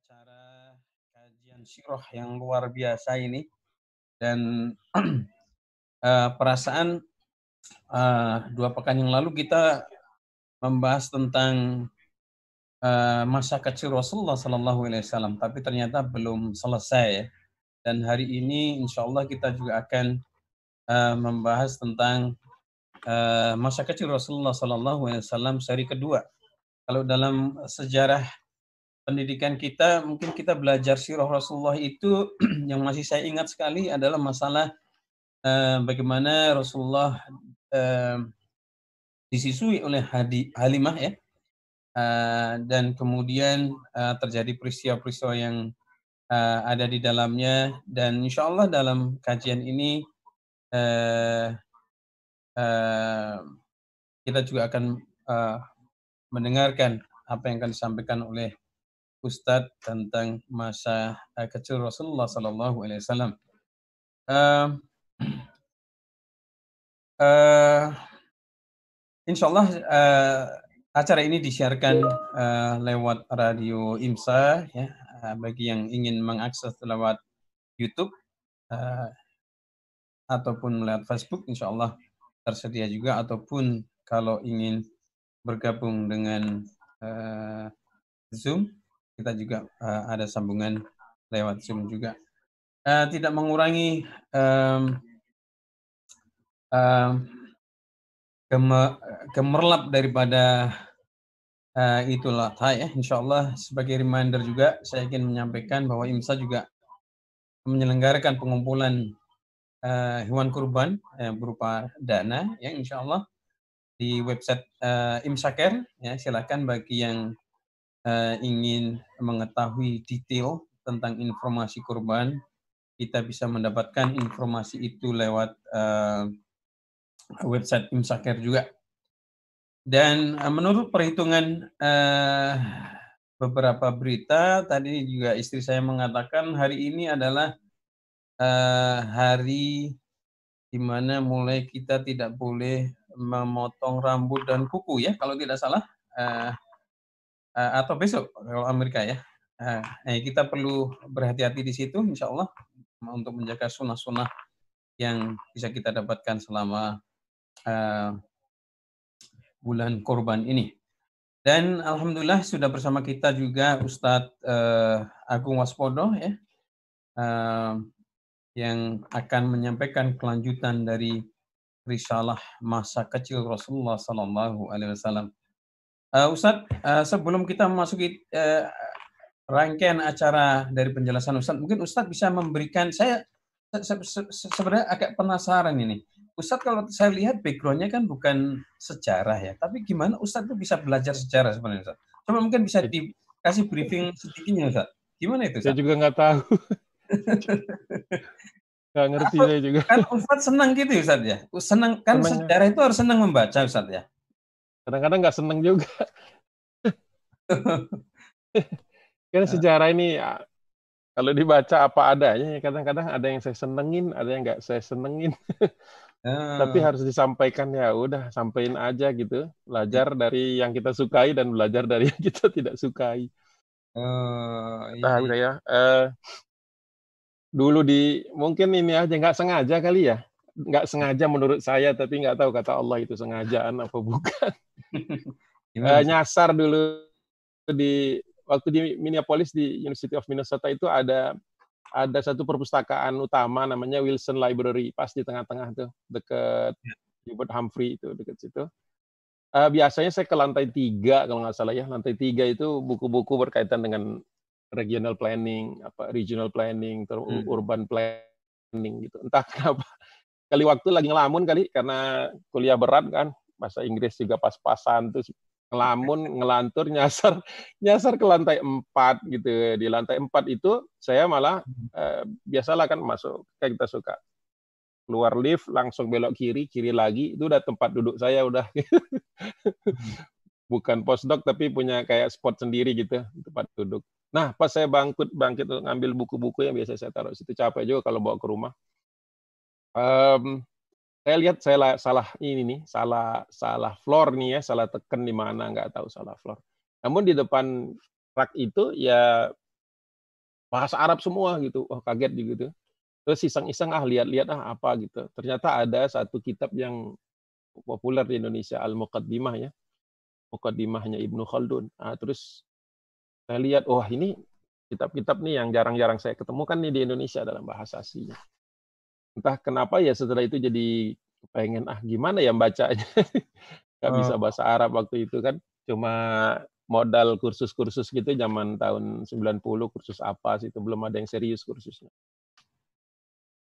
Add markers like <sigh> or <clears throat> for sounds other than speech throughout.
acara kajian sirah yang luar biasa ini dan uh, <clears throat> perasaan uh, dua pekan yang lalu kita membahas tentang uh, masa kecil Rasulullah Sallallahu Alaihi Wasallam, tapi ternyata belum selesai. Ya. Dan hari ini, insya Allah kita juga akan uh, membahas tentang uh, masa kecil Rasulullah Sallallahu Alaihi Wasallam seri kedua. Kalau dalam sejarah pendidikan kita, mungkin kita belajar sirah Rasulullah itu <clears throat> yang masih saya ingat sekali adalah masalah uh, bagaimana Rasulullah uh, disusui oleh Hadi, Halimah ya, uh, dan kemudian uh, terjadi peristiwa-peristiwa yang uh, ada di dalamnya, dan insya Allah dalam kajian ini uh, uh, kita juga akan uh, mendengarkan apa yang akan disampaikan oleh Ustadz tentang masa uh, kecil Rasulullah Sallallahu Alaihi Wasallam. Insya Allah uh, acara ini disiarkan uh, lewat radio IMSA ya uh, bagi yang ingin mengakses lewat YouTube uh, ataupun lewat Facebook insya Allah tersedia juga ataupun kalau ingin bergabung dengan uh, Zoom kita juga uh, ada sambungan lewat Zoom juga. Uh, tidak mengurangi um, um, gemerlap daripada uh, itulah ya. Insya Allah sebagai reminder juga saya ingin menyampaikan bahwa IMSA juga menyelenggarakan pengumpulan uh, hewan kurban uh, berupa dana ya insya Allah di website uh, ya silakan bagi yang uh, ingin mengetahui detail tentang informasi kurban, kita bisa mendapatkan informasi itu lewat uh, website Imsaker juga. Dan uh, menurut perhitungan uh, beberapa berita, tadi juga istri saya mengatakan hari ini adalah uh, hari di mana mulai kita tidak boleh memotong rambut dan kuku ya, kalau tidak salah. Uh, uh, atau besok kalau Amerika ya. Uh, eh, kita perlu berhati-hati di situ, insya Allah untuk menjaga sunnah-sunnah yang bisa kita dapatkan selama uh, bulan korban ini. Dan alhamdulillah sudah bersama kita juga Ustadz uh, Agung Waspodo ya, uh, yang akan menyampaikan kelanjutan dari risalah masa kecil Rasulullah Sallallahu Alaihi Wasallam. Uh, Ustadz, uh, sebelum kita memasuki uh, rangkaian acara dari penjelasan Ustadz, mungkin Ustadz bisa memberikan saya se se se sebenarnya agak penasaran ini. Ustadz kalau saya lihat backgroundnya kan bukan sejarah ya, tapi gimana Ustadz itu bisa belajar sejarah sebenarnya Ustadz? Coba mungkin bisa dikasih briefing sedikitnya Ustadz. Gimana itu? Ustadz? Saya juga nggak tahu. <laughs> Nggak ngerti saya juga. Kan Ustadz senang gitu ya Ustadz ya? Senang, kan Senangnya. sejarah itu harus senang membaca Ustadz ya? Kadang-kadang nggak seneng juga. <laughs> Kan sejarah ini ya, kalau dibaca apa adanya ya kadang-kadang ada yang saya senengin ada yang nggak saya senengin. <laughs> Tapi ah. harus disampaikan ya udah sampaikan aja gitu. Belajar dari yang kita sukai dan belajar dari yang kita <laughs> tidak sukai. Uh, iya. nah ya? Uh, dulu di mungkin ini aja nggak sengaja kali ya nggak sengaja menurut saya tapi nggak tahu kata Allah itu sengajaan apa bukan <laughs> uh, nyasar dulu di waktu di Minneapolis di University of Minnesota itu ada ada satu perpustakaan utama namanya Wilson Library pas di tengah-tengah tuh dekat ya. Hubert Humphrey itu dekat situ. Uh, biasanya saya ke lantai tiga kalau nggak salah ya lantai tiga itu buku-buku berkaitan dengan regional planning, apa regional planning, terus hmm. urban planning gitu. Entah <laughs> kenapa kali waktu lagi ngelamun kali karena kuliah berat kan. Bahasa Inggris juga pas-pasan terus ngelamun <laughs> ngelantur nyasar nyasar ke lantai empat gitu. Di lantai empat itu saya malah eh, biasalah kan masuk kayak kita suka. Keluar lift langsung belok kiri kiri lagi itu udah tempat duduk saya udah. <laughs> Bukan postdoc tapi punya kayak spot sendiri gitu tempat duduk. Nah pas saya bangkit bangkit ngambil buku-buku yang biasa saya taruh situ capek juga kalau bawa ke rumah um, saya lihat saya salah ini nih, salah salah floor nih ya, salah tekan di mana nggak tahu salah floor. Namun di depan rak itu ya bahasa Arab semua gitu. Wah, kaget gitu. Terus iseng-iseng ah lihat-lihat ah apa gitu. Ternyata ada satu kitab yang populer di Indonesia Al-Muqaddimah ya. Muqaddimahnya Ibnu Khaldun. Nah, terus saya lihat wah ini kitab-kitab nih yang jarang-jarang saya ketemukan nih di Indonesia dalam bahasa aslinya. Entah kenapa ya setelah itu jadi pengen ah gimana ya bacanya. <laughs> Gak bisa oh. bahasa Arab waktu itu kan. Cuma modal kursus-kursus gitu zaman tahun 90 kursus apa sih itu belum ada yang serius kursusnya.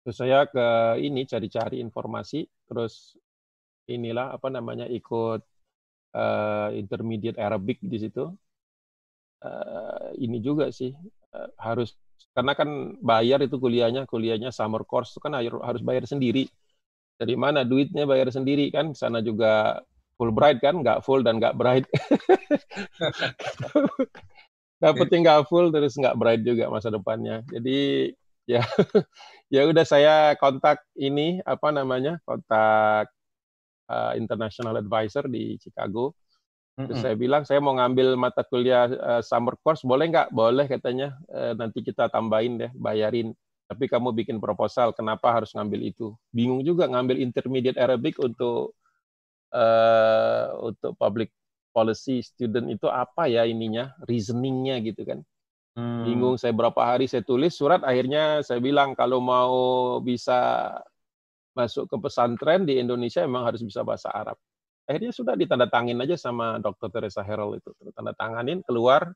Terus saya ke ini cari-cari informasi terus inilah apa namanya ikut uh, intermediate Arabic di situ. Uh, ini juga sih uh, harus karena kan bayar itu kuliahnya kuliahnya summer course itu kan harus bayar sendiri. Dari mana duitnya bayar sendiri kan? Sana juga full bright kan? Nggak full dan nggak bright <laughs> dapetnya nggak full terus nggak bright juga masa depannya. Jadi ya <laughs> ya udah saya kontak ini apa namanya kontak uh, international advisor di Chicago terus saya bilang saya mau ngambil mata kuliah uh, summer course boleh nggak? Boleh katanya. Uh, nanti kita tambahin deh bayarin. Tapi kamu bikin proposal kenapa harus ngambil itu? Bingung juga ngambil intermediate Arabic untuk uh, untuk public policy student itu apa ya ininya reasoningnya gitu kan. Hmm. bingung saya berapa hari saya tulis surat akhirnya saya bilang kalau mau bisa masuk ke pesantren di Indonesia emang harus bisa bahasa Arab akhirnya sudah ditandatangin aja sama Dr. Teresa Herald itu tanda tanganin keluar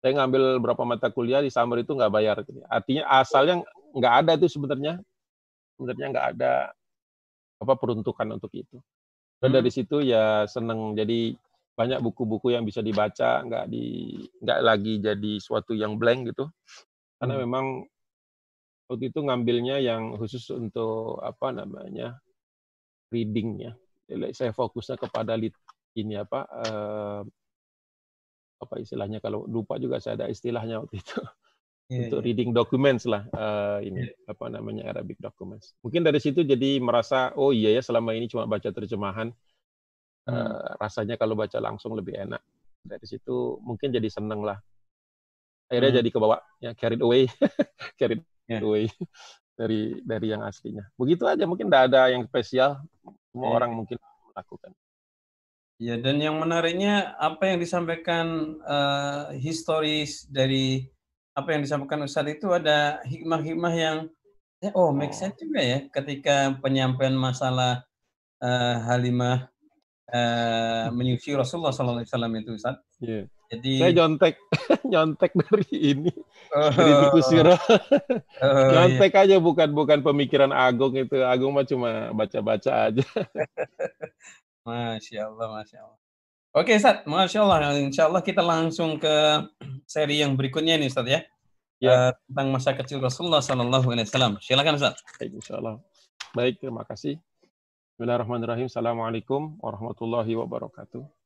saya ngambil berapa mata kuliah di summer itu nggak bayar. Artinya asalnya nggak ada itu sebenarnya sebenarnya nggak ada apa peruntukan untuk itu. Dan dari hmm. situ ya seneng jadi banyak buku-buku yang bisa dibaca nggak di nggak lagi jadi suatu yang blank gitu karena hmm. memang waktu itu ngambilnya yang khusus untuk apa namanya readingnya saya fokusnya kepada lead, ini apa uh, apa istilahnya kalau lupa juga saya ada istilahnya waktu itu yeah, untuk yeah. reading documents lah uh, ini yeah. apa namanya Arabic documents. Mungkin dari situ jadi merasa oh iya ya selama ini cuma baca terjemahan hmm. uh, rasanya kalau baca langsung lebih enak. Dari situ mungkin jadi seneng lah. Akhirnya hmm. jadi kebawa ya carried away, <laughs> carried yeah. away <laughs> dari dari yang aslinya. Begitu aja mungkin tidak ada yang spesial. Semua yeah. orang mungkin melakukan. Ya, dan yang menariknya apa yang disampaikan uh, historis dari apa yang disampaikan Ustadz itu ada hikmah-hikmah yang eh, oh make sense juga ya ketika penyampaian masalah uh, Halimah uh, menyusui Rasulullah SAW itu Ustadz. Yeah. Jadi saya nyontek <laughs> nyontek dari ini oh, dari buku sirah. Oh, iya. nyontek iya. aja bukan bukan pemikiran Agung itu. Agung mah cuma baca-baca aja. <laughs> Masya Allah, Masya Allah. Oke, Ustaz. Masya Allah. Insya Allah kita langsung ke seri yang berikutnya nih, Ustaz ya. Ya. Uh, tentang masa kecil Rasulullah Sallallahu Alaihi Wasallam. Silakan, Ustaz. Baik, Insya Allah. Baik, terima kasih. Bismillahirrahmanirrahim. Assalamualaikum warahmatullahi wabarakatuh.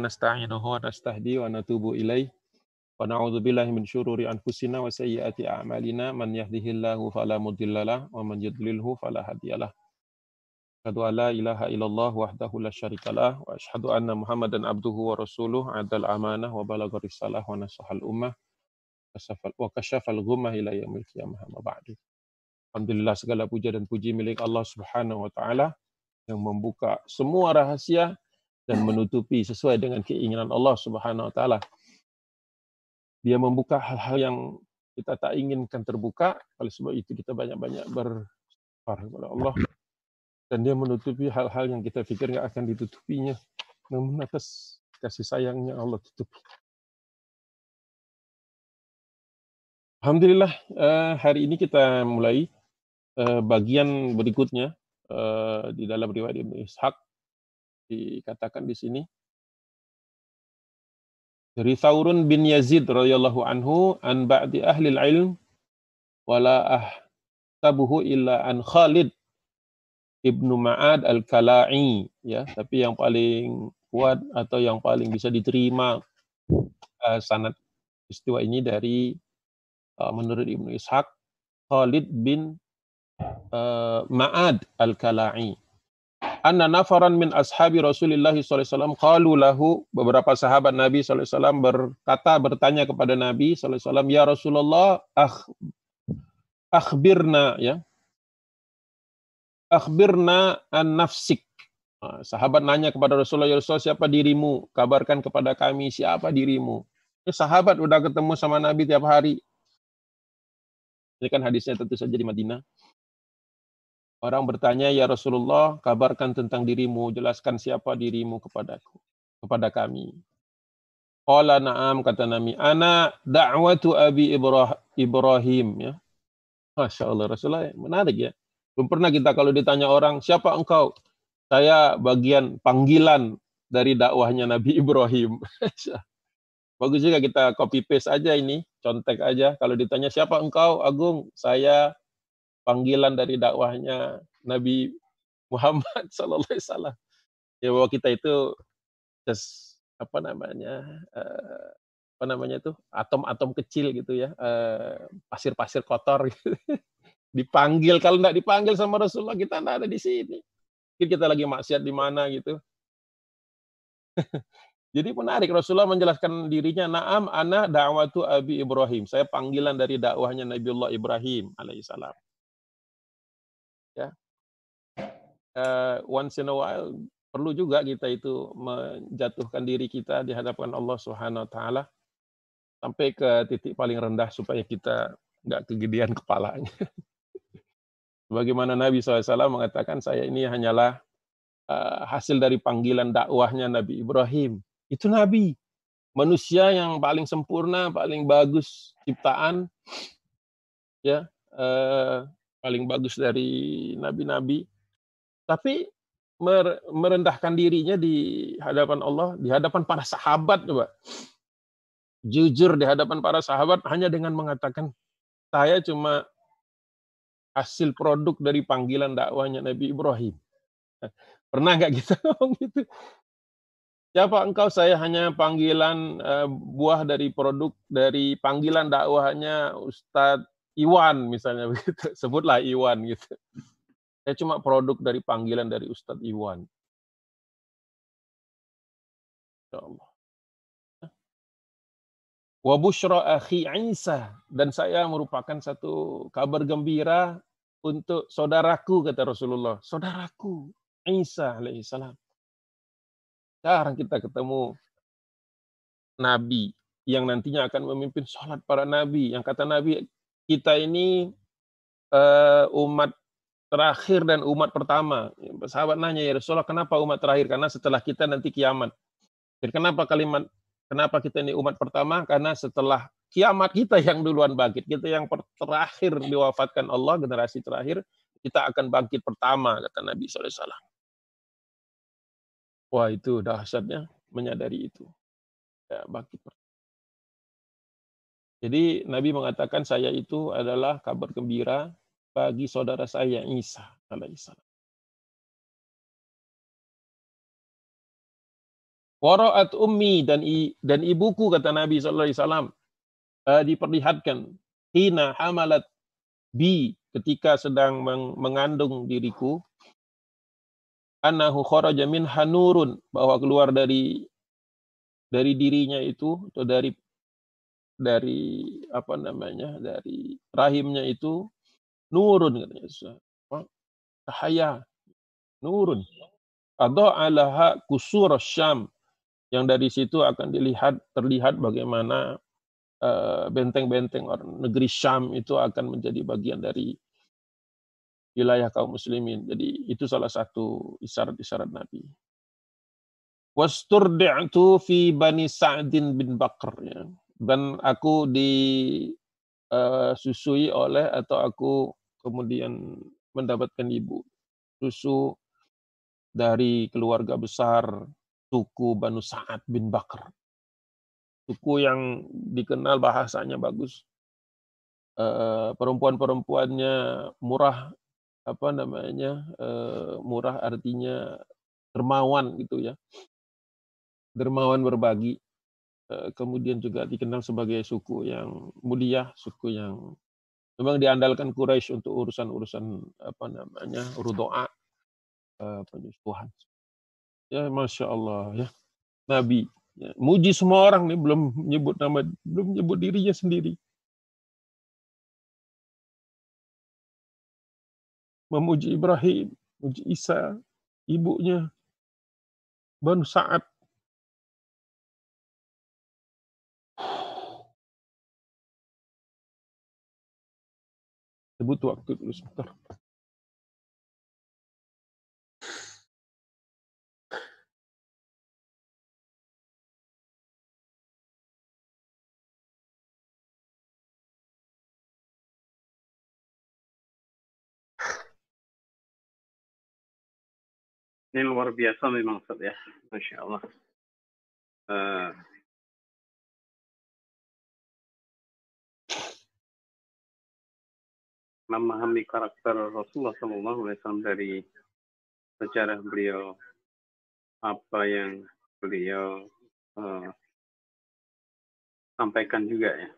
Nasta'inuhu wa nastahdi wa natubu ilaih wa na'udzu billahi min syururi anfusina wa sayyiati a'malina. Man yahdihillahu fala mudhillalah wa man yudlilhu fala hadiyalah. Asyhadu an la ilaha illallah wahdahu la syarikalah wa asyhadu anna Muhammadan abduhu wa rasuluh. Adal amanah wa balagha risalah wa nasahal ummah. Wa kasyafal ghummah ila yaumil qiyamah ma ba'du. Alhamdulillah segala puja dan puji milik Allah Subhanahu wa taala yang membuka semua rahasia dan menutupi sesuai dengan keinginan Allah Subhanahu wa taala. Dia membuka hal-hal yang kita tak inginkan terbuka, oleh sebab itu kita banyak-banyak bersyukur kepada Allah dan dia menutupi hal-hal yang kita pikir nggak akan ditutupinya. Namun atas kasih sayangnya Allah tutupi. Alhamdulillah eh, hari ini kita mulai eh, bagian berikutnya eh, di dalam riwayat Ibnu Ishaq dikatakan di sini dari Thawrun bin Yazid radhiyallahu anhu an ba'di ahli ilm wala ahtabuhu illa an Khalid Ibnu Ma'ad Al-Kala'i. Ya, tapi yang paling kuat atau yang paling bisa diterima uh, sanad istiwa ini dari uh, menurut Ibnu Ishaq Khalid bin uh, Ma'ad Al-Kala'i. anna nafaran min ashabi Rasulullah SAW qalu lahu beberapa sahabat Nabi SAW berkata bertanya kepada Nabi SAW ya Rasulullah akh akhbirna ya. Akhbirna an nafsik. Sahabat nanya kepada Rasulullah ya Rasulullah siapa dirimu? Kabarkan kepada kami siapa dirimu. Sahabat udah ketemu sama Nabi tiap hari. Ini kan hadisnya tentu saja di Madinah Orang bertanya, "Ya Rasulullah, kabarkan tentang dirimu, jelaskan siapa dirimu kepadaku, kepada kami." Qala na'am kata Nabi, "Ana da'watu Abi Ibrahim." Ya. Masya Allah, Rasulullah menarik ya. Belum pernah kita kalau ditanya orang, "Siapa engkau?" Saya bagian panggilan dari dakwahnya Nabi Ibrahim. <laughs> Bagus juga kita copy paste aja ini, contek aja. Kalau ditanya siapa engkau, Agung, saya panggilan dari dakwahnya Nabi Muhammad <laughs> Sallallahu Alaihi Wasallam. Ya bahwa kita itu just, apa namanya uh, apa namanya itu atom-atom kecil gitu ya eh, pasir-pasir kotor gitu. <laughs> dipanggil kalau nggak dipanggil sama Rasulullah kita nggak ada di sini mungkin kita lagi maksiat di mana gitu <laughs> jadi menarik Rasulullah menjelaskan dirinya naam ana da'watu Abi Ibrahim saya panggilan dari dakwahnya Nabiullah Ibrahim alaihissalam ya uh, once in a while perlu juga kita itu menjatuhkan diri kita di hadapan Allah Subhanahu wa taala sampai ke titik paling rendah supaya kita nggak kegedean <laughs> kepalanya. Bagaimana Nabi SAW mengatakan saya ini hanyalah uh, hasil dari panggilan dakwahnya Nabi Ibrahim. Itu Nabi, manusia yang paling sempurna, paling bagus ciptaan, ya uh, paling bagus dari nabi-nabi. Tapi merendahkan dirinya di hadapan Allah, di hadapan para sahabat coba. Jujur di hadapan para sahabat hanya dengan mengatakan saya cuma hasil produk dari panggilan dakwahnya Nabi Ibrahim. <laughs> Pernah nggak kita <laughs> ngomong gitu? Siapa engkau? Saya hanya panggilan uh, buah dari produk dari panggilan dakwahnya Ustadz Iwan misalnya <laughs> begitu, sebutlah Iwan gitu. Saya cuma produk dari panggilan dari Ustadz Iwan. Ya Allah. Wa bushra akhi Isa dan saya merupakan satu kabar gembira untuk saudaraku kata Rasulullah. Saudaraku Isa alaihissalam. Sekarang kita ketemu nabi yang nantinya akan memimpin sholat para nabi. Yang kata Nabi, kita ini uh, umat terakhir dan umat pertama. Sahabat nanya ya Rasulullah, kenapa umat terakhir? Karena setelah kita nanti kiamat. Dan kenapa kalimat kenapa kita ini umat pertama? Karena setelah kiamat kita yang duluan bangkit, kita yang terakhir diwafatkan Allah, generasi terakhir, kita akan bangkit pertama, kata Nabi SAW. Wah itu dahsyatnya menyadari itu. Ya, bangkit pertama. Jadi Nabi mengatakan saya itu adalah kabar gembira bagi saudara saya Isa alaihissalam. Waraat ummi dan i, dan ibuku kata Nabi sallallahu alaihi wasallam uh, diperlihatkan hina hamalat bi ketika sedang meng, mengandung diriku annahu kharaja min hanurun bahwa keluar dari dari dirinya itu atau dari dari apa namanya dari rahimnya itu nurun katanya cahaya. Nurun. Atau alaha kusur syam yang dari situ akan dilihat terlihat bagaimana eh, benteng-benteng uh, negeri Syam itu akan menjadi bagian dari wilayah kaum muslimin. Jadi itu salah satu isyarat-isyarat Nabi. Wasturdi'tu fi Bani Sa'din bin Bakr ya dan aku disusui eh, oleh atau aku kemudian mendapatkan ibu susu dari keluarga besar suku Banu Sa'ad bin Bakar. Suku yang dikenal bahasanya bagus. Uh, perempuan-perempuannya murah apa namanya uh, murah artinya dermawan gitu ya dermawan berbagi Eh, kemudian juga dikenal sebagai suku yang mulia, suku yang memang diandalkan Quraisy untuk urusan-urusan apa namanya rudoa. uh, penyusuhan. Ya, masya Allah ya. Nabi ya, muji semua orang nih belum nyebut nama, belum nyebut dirinya sendiri. Memuji Ibrahim, memuji Isa, ibunya, Banu Sa'ad, butuh waktu dulu sebentar. Ini luar biasa memang Ustaz ya. Masya Allah. Uh, memahami karakter Rasulullah SAW dari sejarah beliau, apa yang beliau uh, sampaikan juga ya.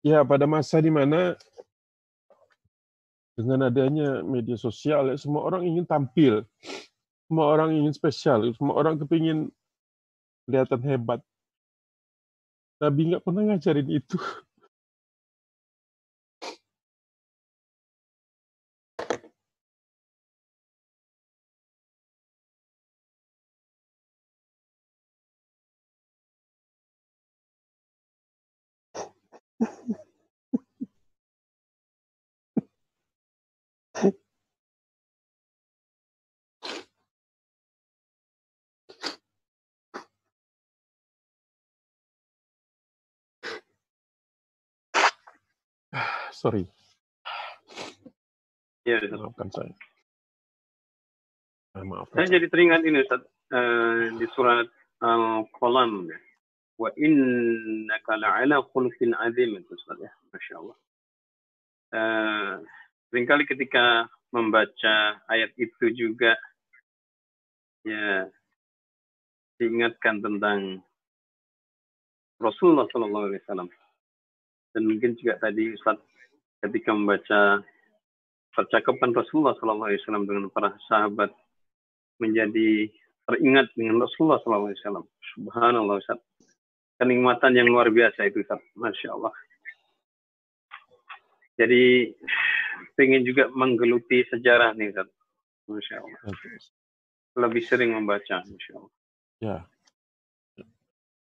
Ya, pada masa di mana dengan adanya media sosial, ya, semua orang ingin tampil, semua orang ingin spesial, semua orang kepingin kelihatan hebat. Nabi nggak pernah ngajarin itu. Sorry. Ya, maafkan saya. Ah, maaf. Saya jadi teringat ini Ustaz, uh, di surat Al-Qalam. Wa innaka la'ala khuluqin azim itu Ustaz ya. Masya Allah. Uh, sering kali ketika membaca ayat itu juga ya diingatkan tentang Rasulullah Sallallahu Alaihi Wasallam dan mungkin juga tadi Ustaz ketika membaca percakapan Rasulullah SAW dengan para sahabat menjadi teringat dengan Rasulullah SAW. Subhanallah Ustaz. Kenikmatan yang luar biasa itu Ustaz. Masya Allah. Jadi ingin juga menggeluti sejarah nih Ustaz. Masya Allah. Lebih sering membaca. Masya Allah. Ya.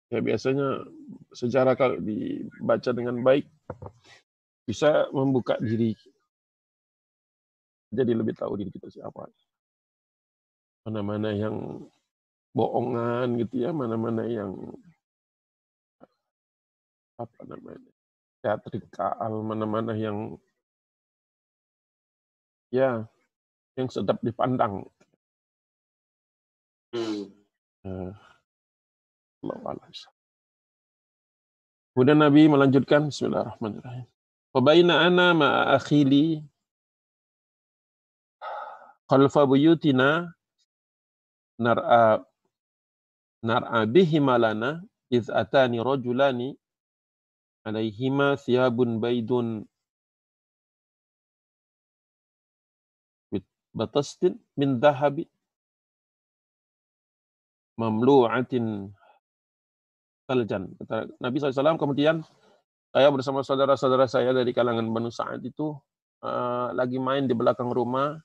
Ya biasanya sejarah kalau dibaca dengan baik bisa membuka diri jadi lebih tahu diri kita siapa mana-mana yang bohongan gitu ya mana-mana yang apa namanya teatrikal mana-mana yang ya yang sedap dipandang hmm. uh, Kemudian Nabi melanjutkan Bismillahirrahmanirrahim. Fabaina ana ma'a akhili khalfa buyutina nar'a nar'a bihima lana iz atani rajulani alaihima thiyabun baydun batastin min dhahabi mamlu'atin saljan. Nabi SAW kemudian saya bersama saudara-saudara saya dari kalangan Banu Sa'ad itu uh, lagi main di belakang rumah.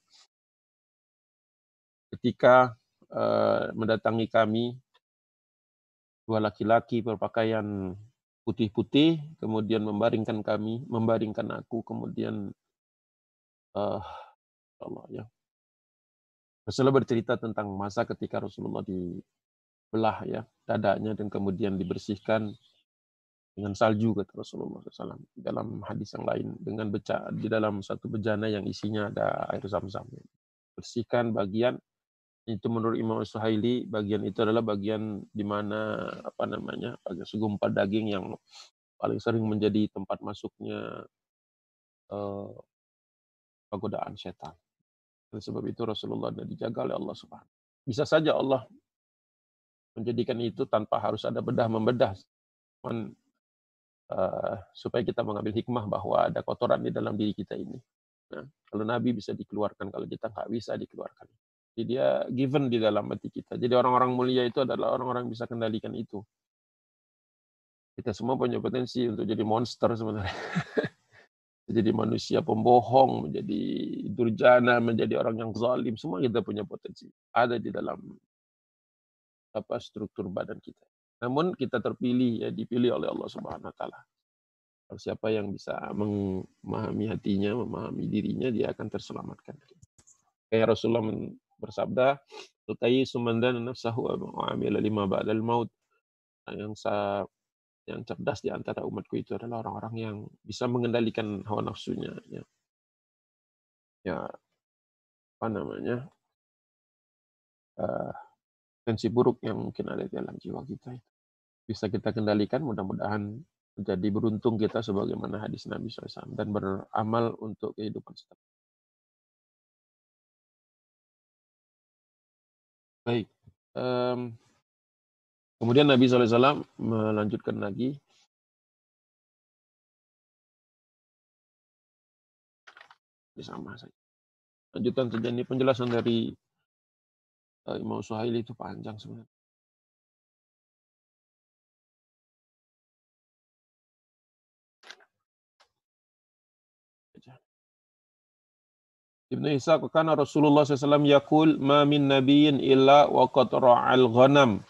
Ketika uh, mendatangi kami dua laki-laki berpakaian putih-putih kemudian membaringkan kami membaringkan aku kemudian uh, Allah ya. Rasulullah bercerita tentang masa ketika Rasulullah dibelah ya dadanya dan kemudian dibersihkan dengan salju kata Rasulullah SAW dalam hadis yang lain dengan beca di dalam satu bejana yang isinya ada air zam-zam bersihkan bagian itu menurut Imam Suhaili bagian itu adalah bagian di mana apa namanya bagian segumpal daging yang paling sering menjadi tempat masuknya uh, godaan setan. Oleh sebab itu Rasulullah dan dijaga oleh Allah Subhanahu. Bisa saja Allah menjadikan itu tanpa harus ada bedah membedah. Supaya kita mengambil hikmah bahwa ada kotoran di dalam diri kita ini. Nah, kalau Nabi bisa dikeluarkan, kalau kita nggak bisa dikeluarkan. Jadi dia given di dalam hati kita. Jadi orang-orang mulia itu adalah orang-orang bisa kendalikan itu. Kita semua punya potensi untuk jadi monster sebenarnya. <laughs> menjadi manusia pembohong, menjadi durjana, menjadi orang yang zalim, semua kita punya potensi. Ada di dalam apa struktur badan kita. Namun kita terpilih ya dipilih oleh Allah Subhanahu wa taala. Siapa yang bisa memahami hatinya, memahami dirinya, dia akan terselamatkan. Kayak Rasulullah bersabda, "Tutai sumandan nafsahu wa lima ba'dal maut." Yang saya yang cerdas di antara umatku itu adalah orang-orang yang bisa mengendalikan hawa nafsunya ya. Ya apa namanya? Uh, tensi buruk yang mungkin ada di dalam jiwa kita itu. Bisa kita kendalikan mudah-mudahan menjadi beruntung kita sebagaimana hadis Nabi SAW dan beramal untuk kehidupan setelah. Baik. Um, Kemudian Nabi SAW melanjutkan lagi. Sama saja. Lanjutan saja ini penjelasan dari uh, Imam Suhaili itu panjang sebenarnya. Ibnu Isa karena Rasulullah SAW yakul ma min nabiyyin illa wa qad ra'al ghanam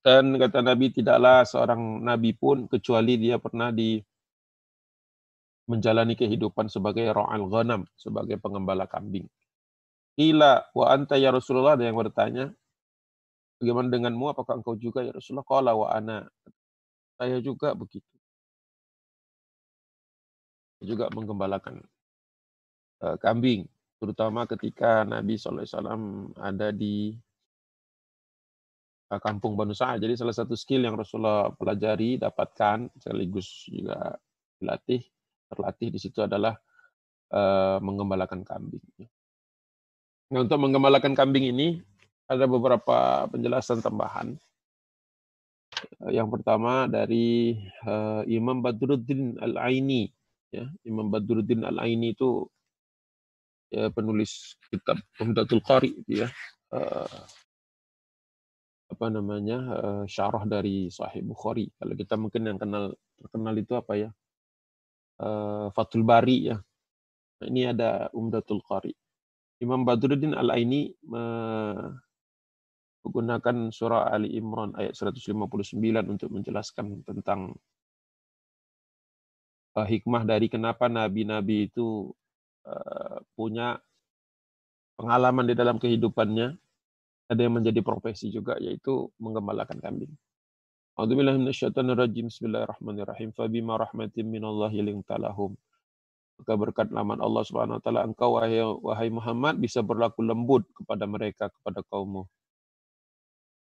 dan kata Nabi tidaklah seorang nabi pun kecuali dia pernah di menjalani kehidupan sebagai ra'al ghanam, sebagai pengembala kambing. Ila wa anta ya Rasulullah ada yang bertanya, bagaimana denganmu apakah engkau juga ya Rasulullah? Qala wa ana. Saya juga begitu. Juga menggembalakan kambing, terutama ketika Nabi SAW ada di kampung Banu Sa'ad. Jadi salah satu skill yang Rasulullah pelajari, dapatkan, sekaligus juga dilatih, terlatih di situ adalah uh, menggembalakan kambing. Nah, untuk menggembalakan kambing ini ada beberapa penjelasan tambahan. Yang pertama dari Imam Badruddin Al-Aini. Ya, Imam Badruddin Al-Aini itu ya, penulis kitab Umdatul Qari ya. Uh, apa namanya uh, syarah dari Sahih Bukhari. Kalau kita mungkin yang kenal terkenal itu apa ya? Uh, Fathul Bari ya. Nah, ini ada Umdatul Qari. Imam Badruddin Al-Aini menggunakan surah Ali Imran ayat 159 untuk menjelaskan tentang hikmah dari kenapa nabi-nabi itu punya pengalaman di dalam kehidupannya ada yang menjadi profesi juga yaitu menggembalakan kambing. A'udzubillahi minasyaitonirrajim. Bismillahirrahmanirrahim. Fabima rahmatin minallahi lintalahum. Maka berkat laman Allah Subhanahu wa taala engkau wahai, wahai Muhammad bisa berlaku lembut kepada mereka kepada kaummu.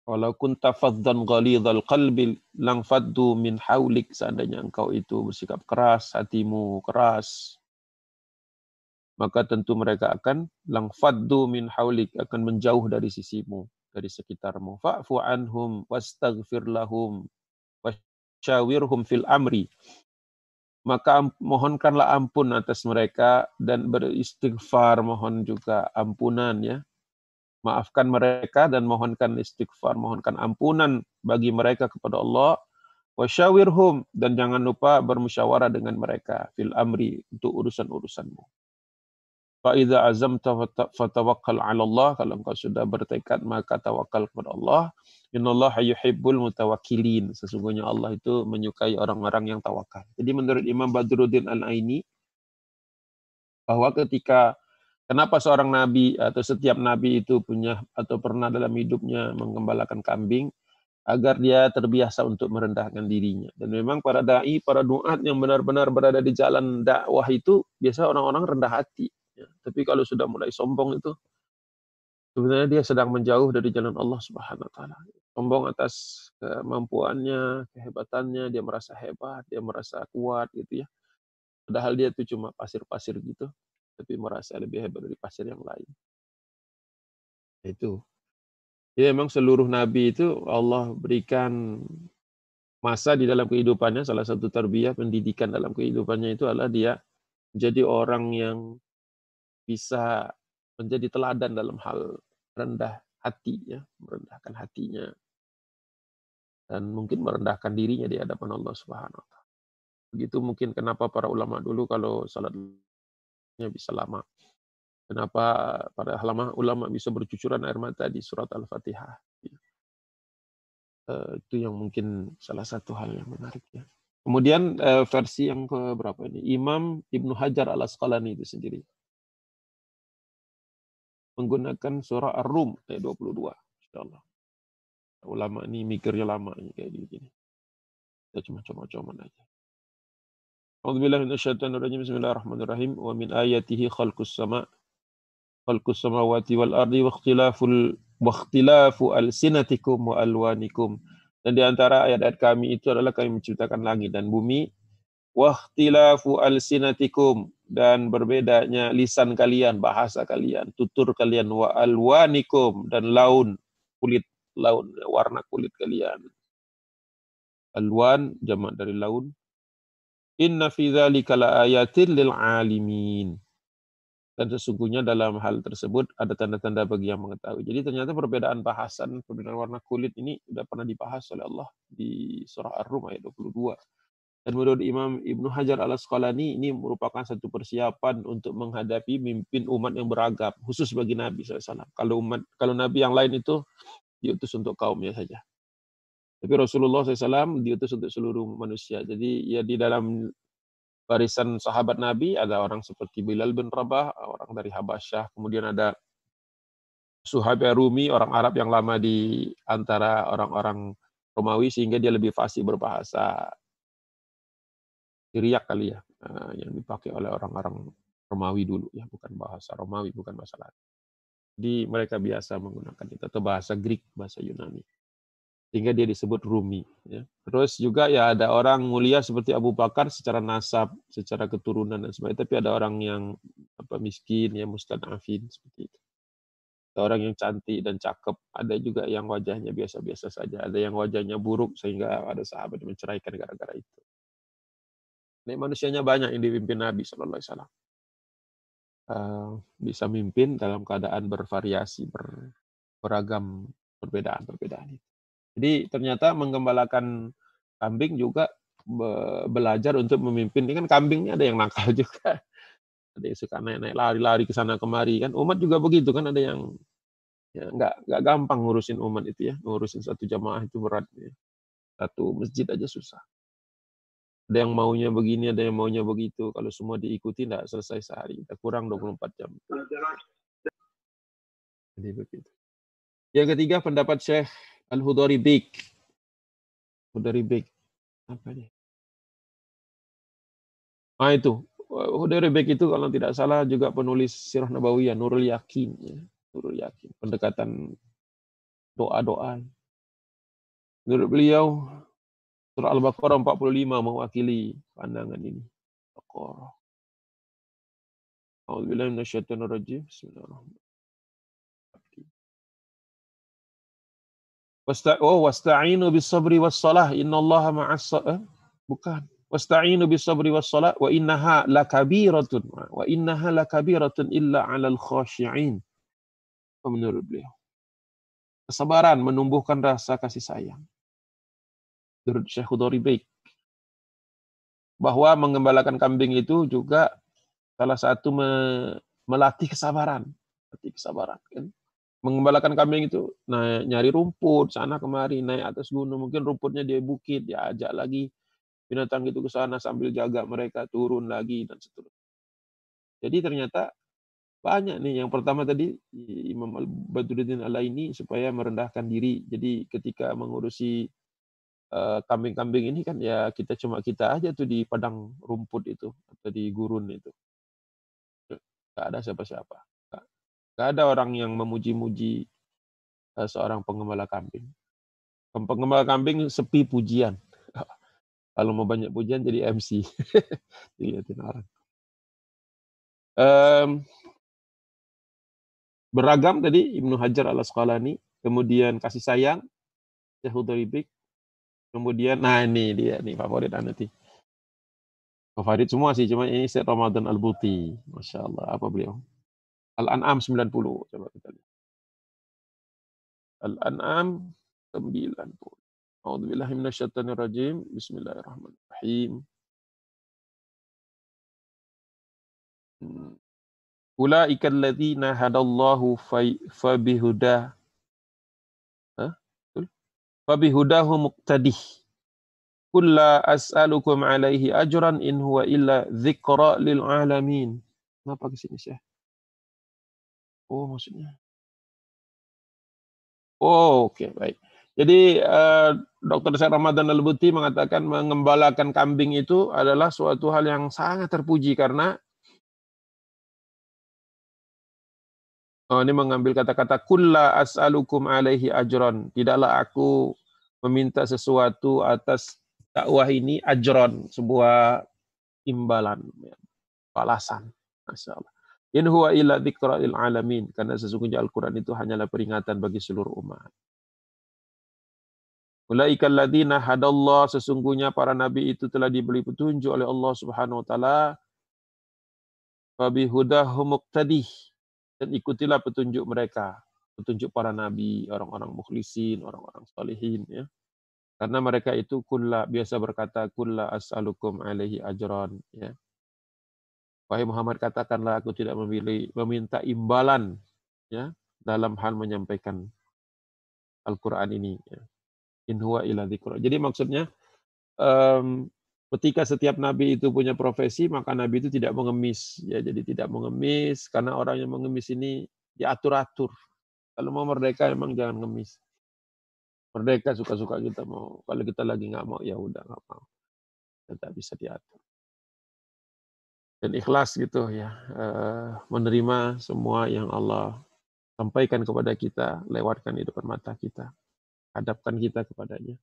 Walau kunta faddan ghalidhal qalbi lang faddu min haulik seandainya engkau itu bersikap keras, hatimu keras, maka tentu mereka akan langfaddu min haulik akan menjauh dari sisimu dari sekitarmu. Fa'fu anhum wastaghfir lahum wasyawirhum fil amri. Maka mohonkanlah ampun atas mereka dan beristighfar mohon juga ampunan ya. Maafkan mereka dan mohonkan istighfar mohonkan ampunan bagi mereka kepada Allah. Wasyawirhum dan jangan lupa bermusyawarah dengan mereka fil amri untuk urusan-urusanmu Fa idza azamta fatawakkal 'ala Allah. Kalau engkau sudah bertekad maka tawakal kepada Allah. Innallaha yuhibbul mutawakkilin. Sesungguhnya Allah itu menyukai orang-orang yang tawakal. Jadi menurut Imam Badruddin Al-Aini bahwa ketika kenapa seorang nabi atau setiap nabi itu punya atau pernah dalam hidupnya menggembalakan kambing agar dia terbiasa untuk merendahkan dirinya. Dan memang para dai, para duat yang benar-benar berada di jalan dakwah itu biasa orang-orang rendah hati Ya, tapi kalau sudah mulai sombong itu sebenarnya dia sedang menjauh dari jalan Allah Subhanahu wa taala. Sombong atas kemampuannya, kehebatannya, dia merasa hebat, dia merasa kuat gitu ya. Padahal dia itu cuma pasir-pasir gitu. tapi merasa lebih hebat dari pasir yang lain. Itu. Ya memang seluruh nabi itu Allah berikan masa di dalam kehidupannya, salah satu tarbiyah pendidikan dalam kehidupannya itu adalah dia menjadi orang yang bisa menjadi teladan dalam hal rendah hati ya, merendahkan hatinya dan mungkin merendahkan dirinya di hadapan Allah Subhanahu wa taala. Begitu mungkin kenapa para ulama dulu kalau salatnya bisa lama. Kenapa para ulama ulama bisa bercucuran air mata di surat Al-Fatihah. Uh, itu yang mungkin salah satu hal yang menarik ya. Kemudian uh, versi yang ke berapa ini? Imam Ibnu Hajar Al Asqalani itu sendiri menggunakan surah Ar-Rum ayat 22 insyaallah. Ulama ini mikirnya lama ini kayak gini. Kita cuma coba-coba aja. A'udzubillahi minasyaitonirrajim. Bismillahirrahmanirrahim. Wa min ayatihi khalqus sama khalqus samawati wal ardi wa ikhtilaful wa ikhtilafu alsinatikum wa alwanikum. Dan di antara ayat-ayat kami itu adalah kami menciptakan langit dan bumi wa ikhtilafu alsinatikum dan berbedanya lisan kalian, bahasa kalian, tutur kalian wa alwanikum dan laun kulit laun warna kulit kalian. Alwan jamak dari laun Inna fi dzalika laayatin lil alimin. Dan sesungguhnya dalam hal tersebut ada tanda-tanda bagi yang mengetahui. Jadi ternyata perbedaan bahasan, perbedaan warna kulit ini sudah pernah dibahas oleh Allah di surah Ar-Rum ayat 22. Dan menurut Imam Ibnu Hajar al Asqalani ini merupakan satu persiapan untuk menghadapi mimpin umat yang beragam, khusus bagi Nabi SAW. Kalau umat, kalau Nabi yang lain itu diutus untuk kaumnya saja. Tapi Rasulullah SAW diutus untuk seluruh manusia. Jadi ya di dalam barisan sahabat Nabi ada orang seperti Bilal bin Rabah, orang dari Habasyah, kemudian ada Suhaib Rumi, orang Arab yang lama di antara orang-orang Romawi sehingga dia lebih fasih berbahasa Syriak kali ya, eh, yang dipakai oleh orang-orang Romawi dulu ya, bukan bahasa Romawi, bukan bahasa Latin. Jadi mereka biasa menggunakan itu atau bahasa Greek, bahasa Yunani sehingga dia disebut Rumi. Ya. Terus juga ya ada orang mulia seperti Abu Bakar secara nasab, secara keturunan dan sebagainya, tapi ada orang yang apa miskin ya mustadafin seperti itu. Ada orang yang cantik dan cakep, ada juga yang wajahnya biasa-biasa saja, ada yang wajahnya buruk sehingga ada sahabat menceraikan gara-gara itu. Ini manusianya banyak yang dipimpin Nabi Shallallahu Alaihi Wasallam. Uh, bisa mimpin dalam keadaan bervariasi, ber, beragam perbedaan-perbedaan. Jadi ternyata menggembalakan kambing juga belajar untuk memimpin. Ini kan kambingnya ada yang nakal <laughs> juga. Ada yang suka naik-naik lari-lari ke sana kemari kan. Umat juga begitu kan ada yang ya nggak nggak gampang ngurusin umat itu ya. Ngurusin satu jamaah itu berat ya. Satu masjid aja susah. Ada yang maunya begini, ada yang maunya begitu. Kalau semua diikuti tidak selesai sehari. Kita kurang 24 jam. Jadi begitu. Yang ketiga pendapat Syekh Al-Hudari Bik. Apa dia? Ah itu. Hudari Bik itu kalau tidak salah juga penulis Sirah Nabawiyah, Nurul Yakin. Ya. Nurul Yakin. Pendekatan doa-doa. Menurut beliau, Surah Al-Baqarah 45 mewakili pandangan ini. Baqarah. A'udzubillahi minasyaitonir rajim. Bismillahirrahmanirrahim. Oh, wasta'inu bis sabri was salah. Innallaha ma'as eh? bukan. Wasta'inu bis sabri was salah wa innaha lakabiratun. Wa innaha lakabiratun illa 'alal khashi'in. Menurut beliau. Kesabaran menumbuhkan rasa kasih sayang. Menurut Syekh Baik. Bahwa mengembalakan kambing itu juga salah satu me melatih kesabaran. Melatih kesabaran. Kan? mengembalakan kambing itu nah nyari rumput sana kemari naik atas gunung mungkin rumputnya di bukit ya ajak lagi binatang itu ke sana sambil jaga mereka turun lagi dan seterusnya jadi ternyata banyak nih yang pertama tadi Imam Al Badruddin Al ini supaya merendahkan diri jadi ketika mengurusi kambing-kambing uh, ini kan ya kita cuma kita aja tuh di padang rumput itu atau di gurun itu nggak ada siapa-siapa Gak ada orang yang memuji-muji uh, seorang pengembala kambing. Pengembala kambing sepi pujian. <laughs> Kalau mau banyak pujian jadi MC. <laughs> Dilihatin orang. Um, beragam tadi Ibnu Hajar al Asqalani, kemudian kasih sayang, Syekh Hudribik, kemudian nah ini dia nih favorit nanti. Favorit semua sih, cuma ini Syekh Ramadan Al-Buti. Masya Allah, apa beliau? Al-An'am 90, coba kita lihat. Al-An'am 90. A'udzubillahi minasyaitonirrajim. Bismillahirrahmanirrahim. Hmm. Ulaika alladzina hadallahu fabihuda fabihudahu muqtadih. Kulla as'alukum alaihi ajran in huwa illa dzikra lil alamin. Kenapa ke sini, Syekh? Oh, maksudnya. Oh, oke, okay, baik. Jadi uh, Dr. Syed Ramadan Al-Buti mengatakan mengembalakan kambing itu adalah suatu hal yang sangat terpuji karena Oh, ini mengambil kata-kata kulla as'alukum alaihi ajron. Tidaklah aku meminta sesuatu atas dakwah ini ajron, sebuah imbalan, ya, balasan. Masya Allah. In huwa illa dzikra'il alamin. Karena sesungguhnya Al-Quran itu hanyalah peringatan bagi seluruh umat. Ulaikal ladina hadallah. Sesungguhnya para nabi itu telah diberi petunjuk oleh Allah subhanahu wa ta'ala. Fabi hudahum muqtadih dan ikutilah petunjuk mereka, petunjuk para nabi, orang-orang mukhlisin, orang-orang salihin ya. Karena mereka itu kulla biasa berkata kulla as'alukum alaihi ajran ya. Wahai Muhammad katakanlah aku tidak memilih meminta imbalan ya dalam hal menyampaikan Al-Qur'an ini ya. In huwa Jadi maksudnya um, ketika setiap nabi itu punya profesi, maka nabi itu tidak mengemis. Ya, jadi tidak mengemis karena orang yang mengemis ini diatur-atur. Kalau mau merdeka emang jangan ngemis. Merdeka suka-suka kita mau. Kalau kita lagi nggak mau, ya udah nggak mau. Tidak bisa diatur. Dan ikhlas gitu ya, eh, menerima semua yang Allah sampaikan kepada kita, lewatkan di depan mata kita, hadapkan kita kepadanya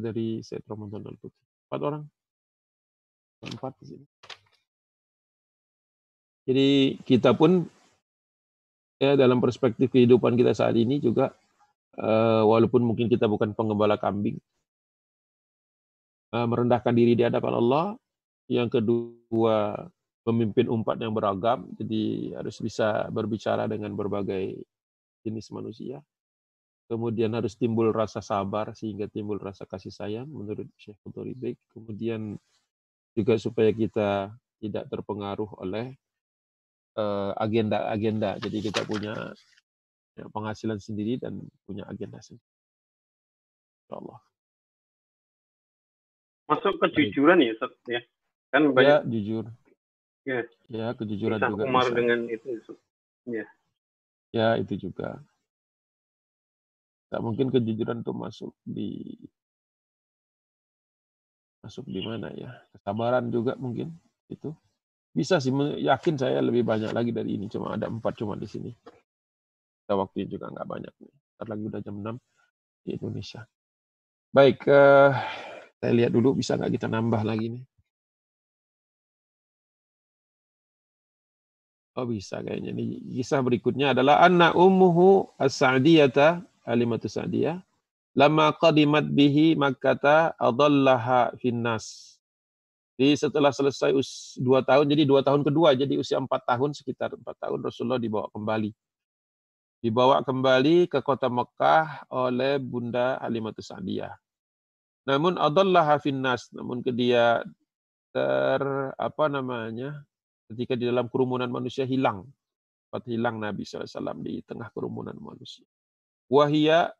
dari Said Ramadan Al Putri. Empat orang. Empat di sini. Jadi kita pun ya dalam perspektif kehidupan kita saat ini juga uh, walaupun mungkin kita bukan pengembala kambing uh, merendahkan diri di hadapan Allah. Yang kedua memimpin umat yang beragam, jadi harus bisa berbicara dengan berbagai jenis manusia kemudian harus timbul rasa sabar sehingga timbul rasa kasih sayang menurut Syekh Baik. Kemudian juga supaya kita tidak terpengaruh oleh eh, agenda-agenda. Uh, Jadi kita punya ya, penghasilan sendiri dan punya agenda sendiri. Allah. Masuk kejujuran ya, ya. Kan ya, banyak. Ya, jujur. Ya. Ya, kejujuran bisa juga. Umar bisa. dengan itu. Ya. Ya, itu juga. Tak mungkin kejujuran itu masuk di masuk di mana ya? Kesabaran juga mungkin itu. Bisa sih, yakin saya lebih banyak lagi dari ini. Cuma ada empat cuma di sini. Kita waktunya juga nggak banyak nih. Ntar lagi udah jam 6 di Indonesia. Baik, uh, saya lihat dulu bisa nggak kita nambah lagi nih. Oh bisa kayaknya. Nih, kisah berikutnya adalah anak ummuhu as-sa'diyata Alimatu Sa'diyah. Lama qadimat bihi makkata adallaha finnas. Jadi setelah selesai us, dua tahun, jadi dua tahun kedua, jadi usia empat tahun, sekitar empat tahun Rasulullah dibawa kembali. Dibawa kembali ke kota Mekah oleh Bunda Halimatu Sa'diyah. Namun adallaha finnas, namun ke dia ter apa namanya ketika di dalam kerumunan manusia hilang, sempat hilang Nabi SAW di tengah kerumunan manusia wahia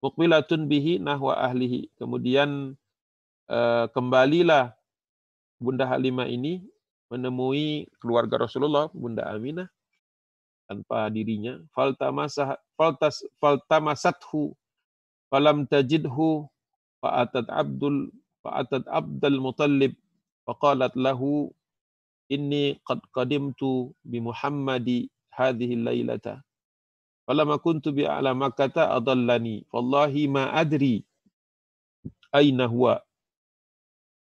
muqbilatun bihi nahwa ahlihi. Kemudian uh, kembalilah Bunda Halimah ini menemui keluarga Rasulullah, Bunda Aminah, tanpa dirinya. Faltamasah, faltas, faltamasathu, falam tajidhu, fa'atat Abdul, fa'atat Abdul Muttalib, faqalat lahu, inni qad qadimtu bi Muhammadi hadhihi lailata Falamma kuntu bi a'la makkata adallani. Wallahi ma adri aina huwa.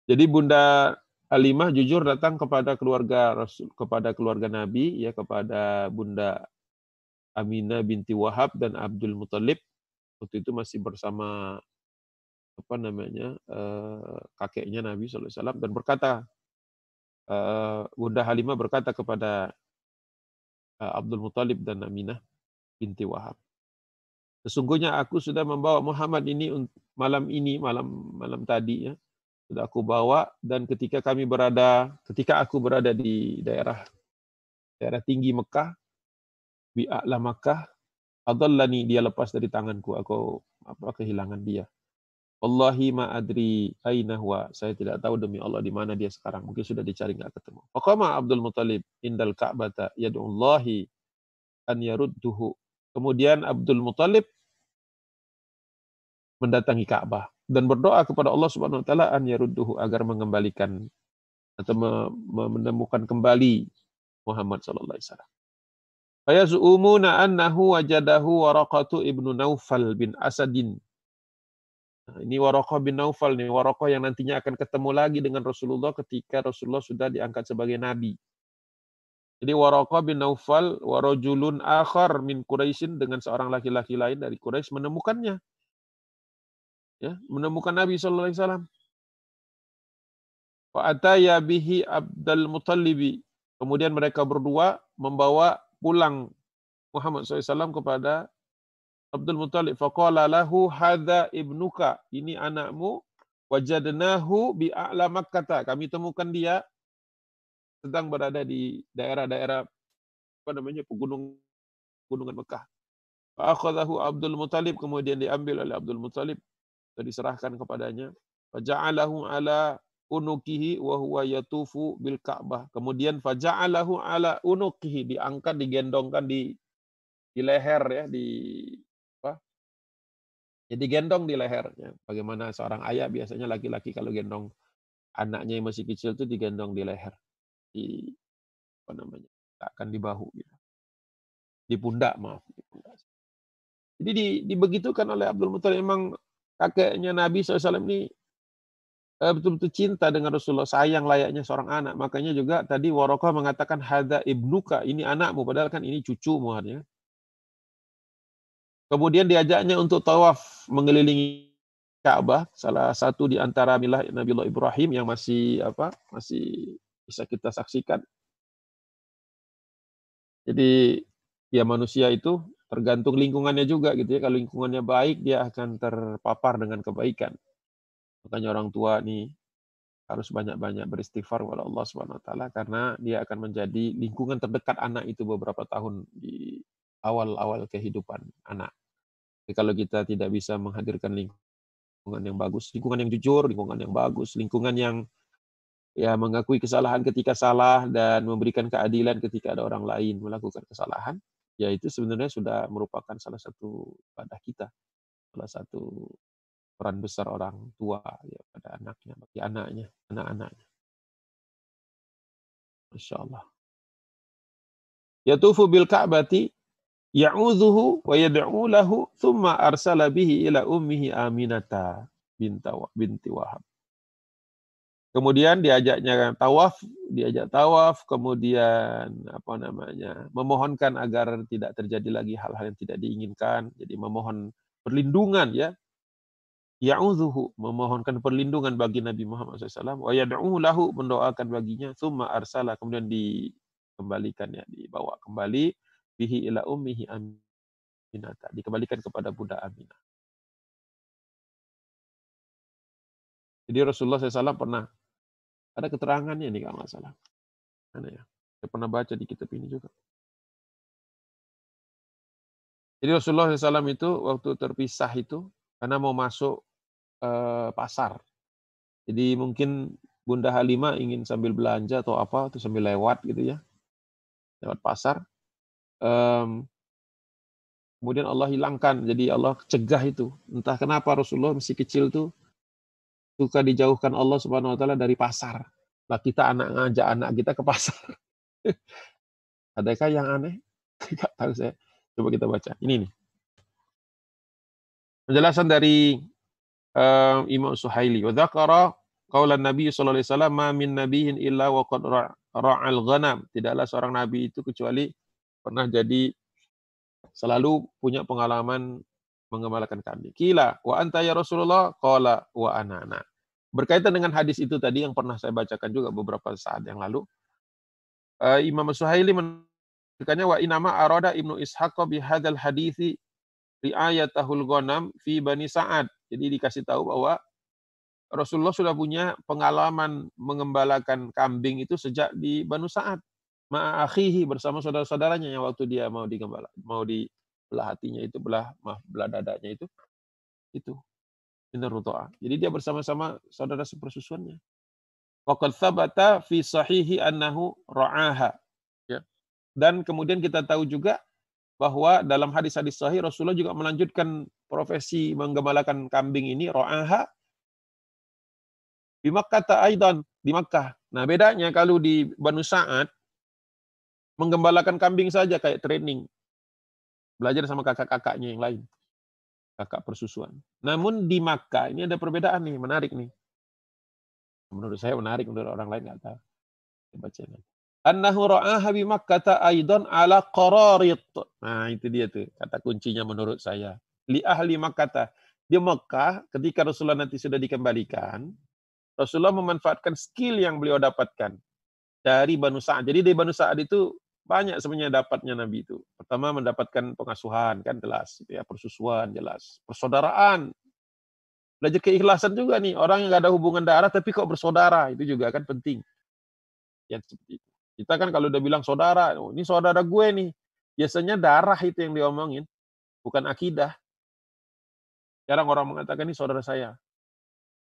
Jadi Bunda Halimah jujur datang kepada keluarga Rasul kepada keluarga Nabi ya kepada Bunda Aminah binti Wahab dan Abdul Muthalib waktu itu masih bersama apa namanya uh, kakeknya Nabi SAW dan berkata uh, Bunda Halimah berkata kepada uh, Abdul Muthalib dan Aminah binti Wahab. Sesungguhnya aku sudah membawa Muhammad ini malam ini malam malam tadi ya. Sudah aku bawa dan ketika kami berada ketika aku berada di daerah daerah tinggi Mekah bi a'la Makkah adallani dia lepas dari tanganku aku apa kehilangan dia. Wallahi ma adri aina huwa saya tidak tahu demi Allah di mana dia sekarang mungkin sudah dicari enggak ketemu. Faqama Abdul Muthalib indal Ka'bata yad'ullahi an yarudduhu kemudian Abdul Muthalib mendatangi Ka'bah dan berdoa kepada Allah Subhanahu wa taala an yarudduhu agar mengembalikan atau menemukan kembali Muhammad sallallahu alaihi wasallam. Fayazu'umuna annahu wajadahu Waraqatu ibnu Naufal bin Asadin. Nah, ini Waraqah bin Naufal nih, Waraqah yang nantinya akan ketemu lagi dengan Rasulullah ketika Rasulullah sudah diangkat sebagai nabi. Jadi Waraqah bin Naufal warajulun akhar min Quraisyin dengan seorang laki-laki lain dari Quraisy menemukannya ya, menemukan Nabi sallallahu alaihi wasallam. Wa ataya bihi Abdul Muttalibi. Kemudian mereka berdua membawa pulang Muhammad SAW kepada Abdul Muttalib. Faqala lahu hadza ibnuka. Ini anakmu. Wajadnahu bi a'la Makkah. Kami temukan dia sedang berada di daerah-daerah apa namanya pegunungan gunungan Mekah. Fa'akhadahu Abdul Muttalib kemudian diambil oleh Abdul Muttalib dan diserahkan kepadanya. Faja'alahu ala unukihi wa huwa yatufu bil Ka'bah. Kemudian faja'alahu ala unukihi diangkat digendongkan di di leher ya di apa? Ya digendong di leher ya. Bagaimana seorang ayah biasanya laki-laki kalau gendong anaknya yang masih kecil itu digendong di leher. Di apa namanya? akan di bahu gitu. Di pundak, maaf, di pundak. Jadi di, dibegitukan oleh Abdul Muthalib memang kakeknya Nabi SAW ini eh, betul-betul cinta dengan Rasulullah, sayang layaknya seorang anak. Makanya juga tadi Warokah mengatakan hada ibnuka, ini anakmu, padahal kan ini cucumu artinya. Kemudian diajaknya untuk tawaf mengelilingi Ka'bah, salah satu di antara milah Nabi Allah Ibrahim yang masih apa? masih bisa kita saksikan. Jadi ya manusia itu tergantung lingkungannya juga gitu ya. Kalau lingkungannya baik dia akan terpapar dengan kebaikan. Makanya orang tua nih harus banyak-banyak beristighfar kepada Allah Subhanahu wa taala karena dia akan menjadi lingkungan terdekat anak itu beberapa tahun di awal-awal kehidupan anak. Jadi kalau kita tidak bisa menghadirkan lingkungan yang bagus, lingkungan yang jujur, lingkungan yang bagus, lingkungan yang ya mengakui kesalahan ketika salah dan memberikan keadilan ketika ada orang lain melakukan kesalahan, ya itu sebenarnya sudah merupakan salah satu ibadah kita, salah satu peran besar orang tua ya pada anaknya, bagi anaknya, anak-anaknya. Masya Allah. Yatufu bil Ka'bati ya'udzuhu wa yad'u lahu thumma arsala bihi ila ummihi Aminata binti Wahab. Kemudian diajaknya tawaf, diajak tawaf, kemudian apa namanya, memohonkan agar tidak terjadi lagi hal-hal yang tidak diinginkan. Jadi memohon perlindungan ya. Ya'udzuhu, memohonkan perlindungan bagi Nabi Muhammad SAW. Wa yad'uhu lahu, mendoakan baginya. Thumma arsala, kemudian dikembalikan ya, dibawa kembali. Bihi ila ummihi aminata. Dikembalikan kepada Buddha Aminah. Jadi Rasulullah SAW pernah ada keterangannya nih kalau nggak salah. Mana ya? Saya pernah baca di kitab ini juga. Jadi Rasulullah SAW itu waktu terpisah itu karena mau masuk eh, pasar. Jadi mungkin Bunda Halimah ingin sambil belanja atau apa, atau sambil lewat gitu ya, lewat pasar. Kemudian Allah hilangkan, jadi Allah cegah itu. Entah kenapa Rasulullah masih kecil tuh suka dijauhkan Allah Subhanahu wa taala dari pasar. Lah kita anak ngajak anak kita ke pasar. <laughs> Adakah yang aneh? <laughs> Tidak tahu saya. Coba kita baca. Ini nih. Penjelasan dari uh, Imam Suhaili. Wa dzakara Qaulan Nabi sallallahu alaihi wasallam, "Ma min nabiyyin illa wa qad ra'al ghanam." Tidaklah seorang nabi itu kecuali pernah jadi selalu punya pengalaman mengembalakan kambing. Kila, wa anta ya Rasulullah? Qala wa anana. Berkaitan dengan hadis itu tadi yang pernah saya bacakan juga beberapa saat yang lalu, uh, Imam Suhaili menyebutkannya wa inama arada Ibnu Ishaq bi hadzal hadithi riayatahul ghanam fi Bani Sa'ad. Jadi dikasih tahu bahwa Rasulullah sudah punya pengalaman mengembalakan kambing itu sejak di Banu Sa'ad. Ma'akhihi bersama saudara-saudaranya yang waktu dia mau digembala, mau dibelah hatinya itu, belah maaf, belah dadanya itu. Itu. Menurut doa. Jadi dia bersama-sama saudara sepersusuannya. Waqad thabata fi sahihi annahu ra'aha. Ya. Dan kemudian kita tahu juga bahwa dalam hadis-hadis sahih Rasulullah juga melanjutkan profesi menggembalakan kambing ini ra'aha di Makkah aidan di Makkah. Nah, bedanya kalau di Banu Sa'ad menggembalakan kambing saja kayak training. Belajar sama kakak-kakaknya yang lain. Kakak persusuan. Namun di Makkah ini ada perbedaan nih, menarik nih. Menurut saya menarik, menurut orang lain nggak tahu. Baca nanti. Annahu ra'aha bi Makkah aidan ala qararit. Nah, itu dia tuh kata kuncinya menurut saya. Li ahli Makkah. Di Mekah ketika Rasulullah nanti sudah dikembalikan, Rasulullah memanfaatkan skill yang beliau dapatkan dari Banu Sa'ad. Jadi dari Banu Sa'ad itu banyak sebenarnya dapatnya Nabi itu. Pertama mendapatkan pengasuhan kan jelas, gitu ya, persusuan jelas, persaudaraan. Belajar keikhlasan juga nih, orang yang nggak ada hubungan darah tapi kok bersaudara, itu juga kan penting. Ya seperti itu. Kita kan kalau udah bilang saudara, oh, ini saudara gue nih. Biasanya darah itu yang diomongin, bukan akidah. Jarang orang mengatakan ini saudara saya.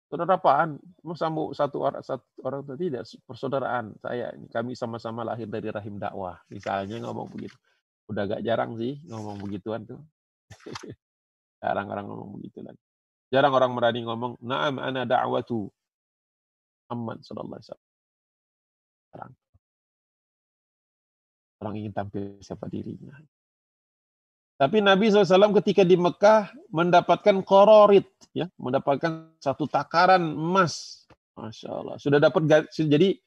Saudara apaan? Sambung satu orang satu orang itu tidak persaudaraan saya. Kami sama-sama lahir dari rahim dakwah. Misalnya ngomong begitu. Udah gak jarang sih ngomong begituan tuh. <laughs> jarang orang ngomong begitu lagi. Jarang orang berani ngomong, "Na'am ana da'watu Muhammad sallallahu alaihi wasallam." Orang ingin tampil siapa dirinya. Tapi Nabi SAW ketika di Mekah mendapatkan kororit, ya, mendapatkan satu takaran emas. Masya Allah. Sudah dapat jadi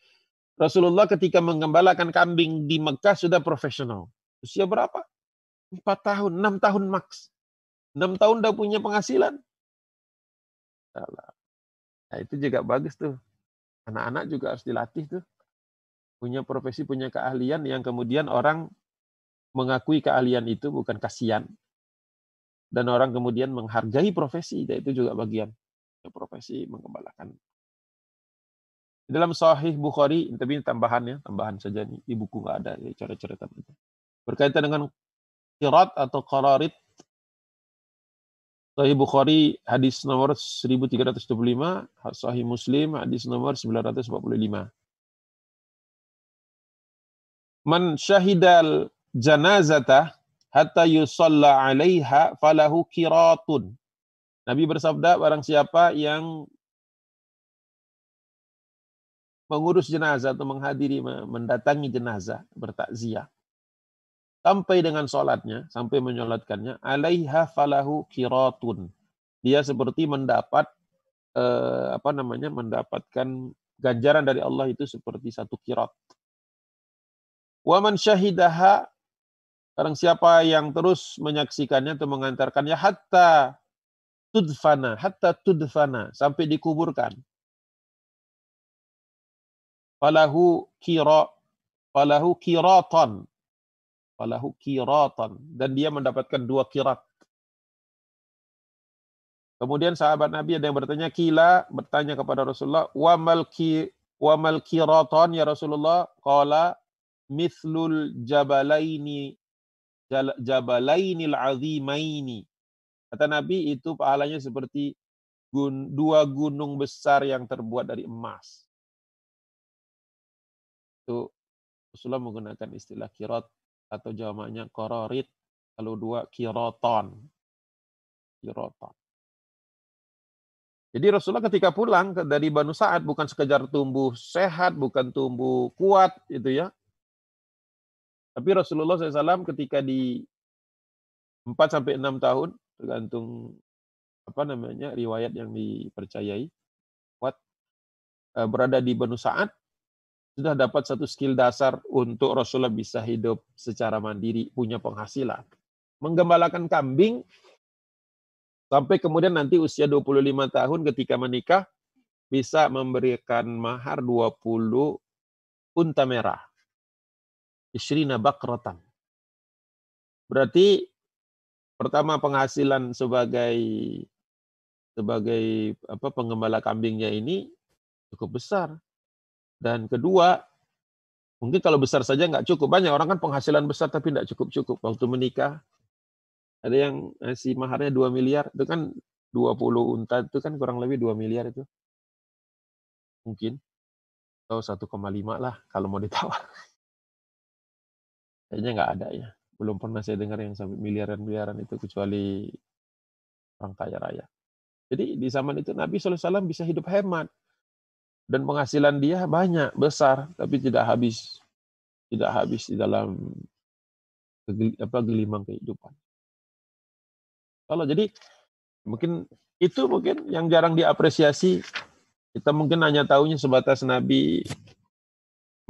Rasulullah ketika mengembalakan kambing di Mekah sudah profesional. Usia berapa? Empat tahun, enam tahun maks. Enam tahun udah punya penghasilan. Nah, itu juga bagus tuh. Anak-anak juga harus dilatih tuh. Punya profesi, punya keahlian yang kemudian orang mengakui keahlian itu bukan kasihan. Dan orang kemudian menghargai profesi, dan itu juga bagian profesi mengembalakan. Dalam Sahih Bukhari, tapi ini tambahannya, tambahan saja nih, di buku nggak ada ya, cara-cara itu. Berkaitan dengan kirat atau qararit, Sahih Bukhari hadis nomor 1325, Sahih Muslim hadis nomor 945. Man syahidal janazata hatta yusalla 'alaiha falahu kiratun. Nabi bersabda barang siapa yang mengurus jenazah atau menghadiri mendatangi jenazah bertakziah sampai dengan sholatnya sampai menyolatkannya alaiha falahu kiratun dia seperti mendapat eh, apa namanya mendapatkan ganjaran dari Allah itu seperti satu kirat waman syahidaha Barang siapa yang terus menyaksikannya atau mengantarkannya hatta tudfana, hatta tudfana, sampai dikuburkan. Falahu kira, falahu kiratan. Falahu kiratan. Dan dia mendapatkan dua kirat. Kemudian sahabat Nabi ada yang bertanya, kila, bertanya kepada Rasulullah, wa mal, ki, wa mal kiratan ya Rasulullah? Qala mithlul jabalaini jabalainil azimaini. Kata Nabi itu pahalanya seperti gun, dua gunung besar yang terbuat dari emas. Itu Rasulullah menggunakan istilah kirot atau jamaknya kororit. Kalau dua kiroton. Kiroton. Jadi Rasulullah ketika pulang dari Banu Sa'ad bukan sekedar tumbuh sehat, bukan tumbuh kuat, itu ya, tapi Rasulullah SAW ketika di 4 sampai 6 tahun tergantung apa namanya riwayat yang dipercayai kuat uh, berada di Banu Sa'ad sudah dapat satu skill dasar untuk Rasulullah bisa hidup secara mandiri, punya penghasilan. Menggembalakan kambing sampai kemudian nanti usia 25 tahun ketika menikah bisa memberikan mahar 20 unta merah. Isrina bakratan. Berarti pertama penghasilan sebagai sebagai apa penggembala kambingnya ini cukup besar. Dan kedua, mungkin kalau besar saja nggak cukup. Banyak orang kan penghasilan besar tapi nggak cukup-cukup. Waktu menikah, ada yang ngasih maharnya 2 miliar, itu kan 20 unta itu kan kurang lebih 2 miliar itu. Mungkin. Atau 1,5 lah kalau mau ditawar. <laughs> Kayaknya nggak ada ya. Belum pernah saya dengar yang sampai miliaran-miliaran itu kecuali orang kaya raya. Jadi di zaman itu Nabi SAW bisa hidup hemat dan penghasilan dia banyak besar tapi tidak habis tidak habis di dalam apa gelimang kehidupan. Kalau jadi mungkin itu mungkin yang jarang diapresiasi kita mungkin hanya tahunya sebatas Nabi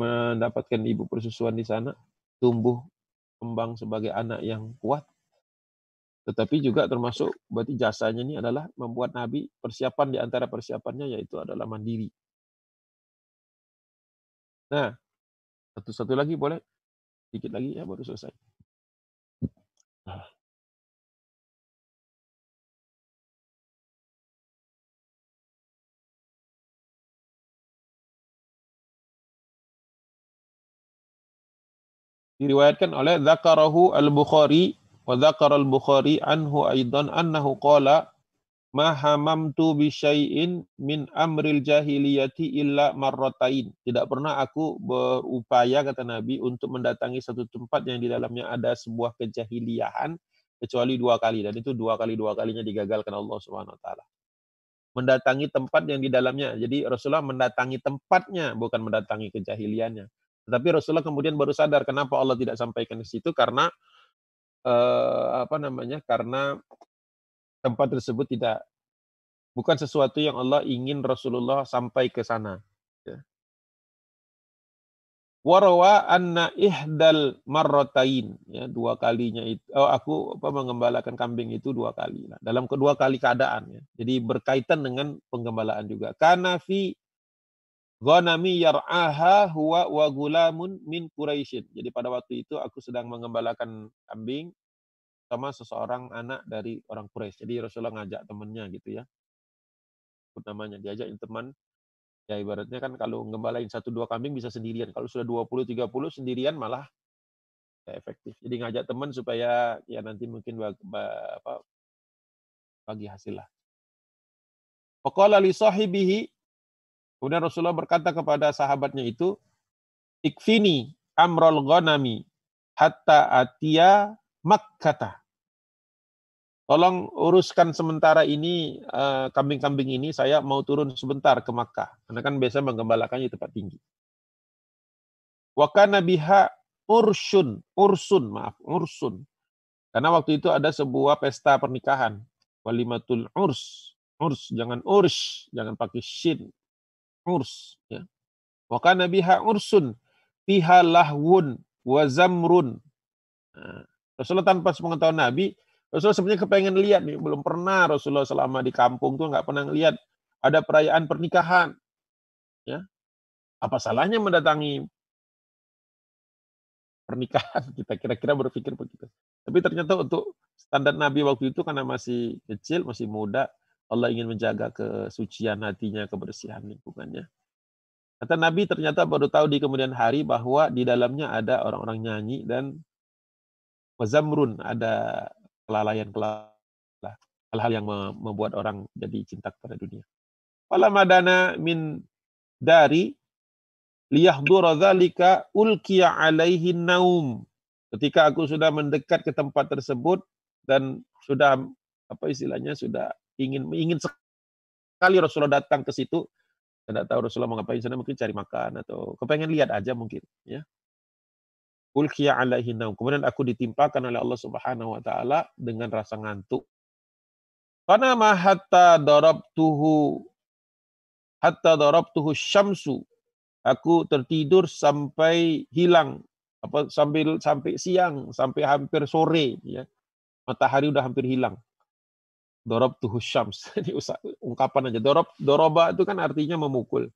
mendapatkan ibu persusuan di sana, tumbuh kembang sebagai anak yang kuat. Tetapi juga termasuk berarti jasanya ini adalah membuat Nabi persiapan di antara persiapannya yaitu adalah mandiri. Nah, satu-satu lagi boleh? Sedikit lagi ya, baru selesai. Nah. Diriwayatkan oleh Zakarahu al-Bukhari wa Zakar al-Bukhari anhu aidan annahu qala ma hamamtu bi syai'in min amril jahiliyati illa marratain. Tidak pernah aku berupaya kata Nabi untuk mendatangi satu tempat yang di dalamnya ada sebuah kejahiliahan kecuali dua kali dan itu dua kali dua kalinya digagalkan Allah Subhanahu wa taala. Mendatangi tempat yang di dalamnya. Jadi Rasulullah mendatangi tempatnya bukan mendatangi kejahiliannya. Tetapi Rasulullah kemudian baru sadar kenapa Allah tidak sampaikan di situ karena eh, apa namanya? Karena tempat tersebut tidak bukan sesuatu yang Allah ingin Rasulullah sampai ke sana. Ya. Warawa anna ihdal marrotain ya dua kalinya itu oh, aku apa mengembalakan kambing itu dua kali nah, dalam kedua kali keadaan ya jadi berkaitan dengan penggembalaan juga karena fi ghanami yar'aha huwa wa gulamun min Quraisyin jadi pada waktu itu aku sedang mengembalakan kambing sama seseorang anak dari orang Quraisy. Jadi Rasulullah ngajak temannya gitu ya. Sebut namanya, diajak teman. Ya ibaratnya kan kalau ngembalain satu dua kambing bisa sendirian. Kalau sudah 20 30 sendirian malah ya efektif. Jadi ngajak teman supaya ya nanti mungkin bagi, apa, bagi hasil lah. Faqala li sahibihi Kemudian Rasulullah berkata kepada sahabatnya itu, Ikfini amrol ghanami hatta atia makkata tolong uruskan sementara ini eh, kambing-kambing ini saya mau turun sebentar ke Makkah karena kan biasa menggembalakannya di tempat tinggi. Wakana biha ursun, ursun, maaf, ursun. Karena waktu itu ada sebuah pesta pernikahan, walimatul urs, urs, jangan urs, jangan pakai shin, urs. Ya. Wakana biha ursun, fiha lahwun, wazamrun. Nah, Rasulullah tanpa sepengetahuan Nabi Rasulullah sebenarnya kepengen lihat nih, belum pernah Rasulullah selama di kampung tuh nggak pernah lihat ada perayaan pernikahan. Ya. Apa salahnya mendatangi pernikahan? <laughs> Kita kira-kira berpikir begitu. Tapi ternyata untuk standar Nabi waktu itu karena masih kecil, masih muda, Allah ingin menjaga kesucian hatinya, kebersihan lingkungannya. Kata Nabi ternyata baru tahu di kemudian hari bahwa di dalamnya ada orang-orang nyanyi dan wazamrun, ada kelalaian-kelalaian hal-hal yang membuat orang jadi cinta kepada dunia. Fala madana min dari liyahdura dzalika ulkiya alaihi naum. Ketika aku sudah mendekat ke tempat tersebut dan sudah apa istilahnya sudah ingin ingin sekali Rasulullah datang ke situ, tidak tahu Rasulullah mau ngapain sana mungkin cari makan atau kepengen lihat aja mungkin ya ulkiya alaihi naum. Kemudian aku ditimpakan oleh Allah Subhanahu wa taala dengan rasa ngantuk. Karena mahatta darabtuhu hatta darabtuhu syamsu. Aku tertidur sampai hilang apa sambil sampai siang, sampai hampir sore ya. Matahari udah hampir hilang. Darabtuhu syams. <laughs> Ini ungkapan aja. Darab doroba itu kan artinya memukul.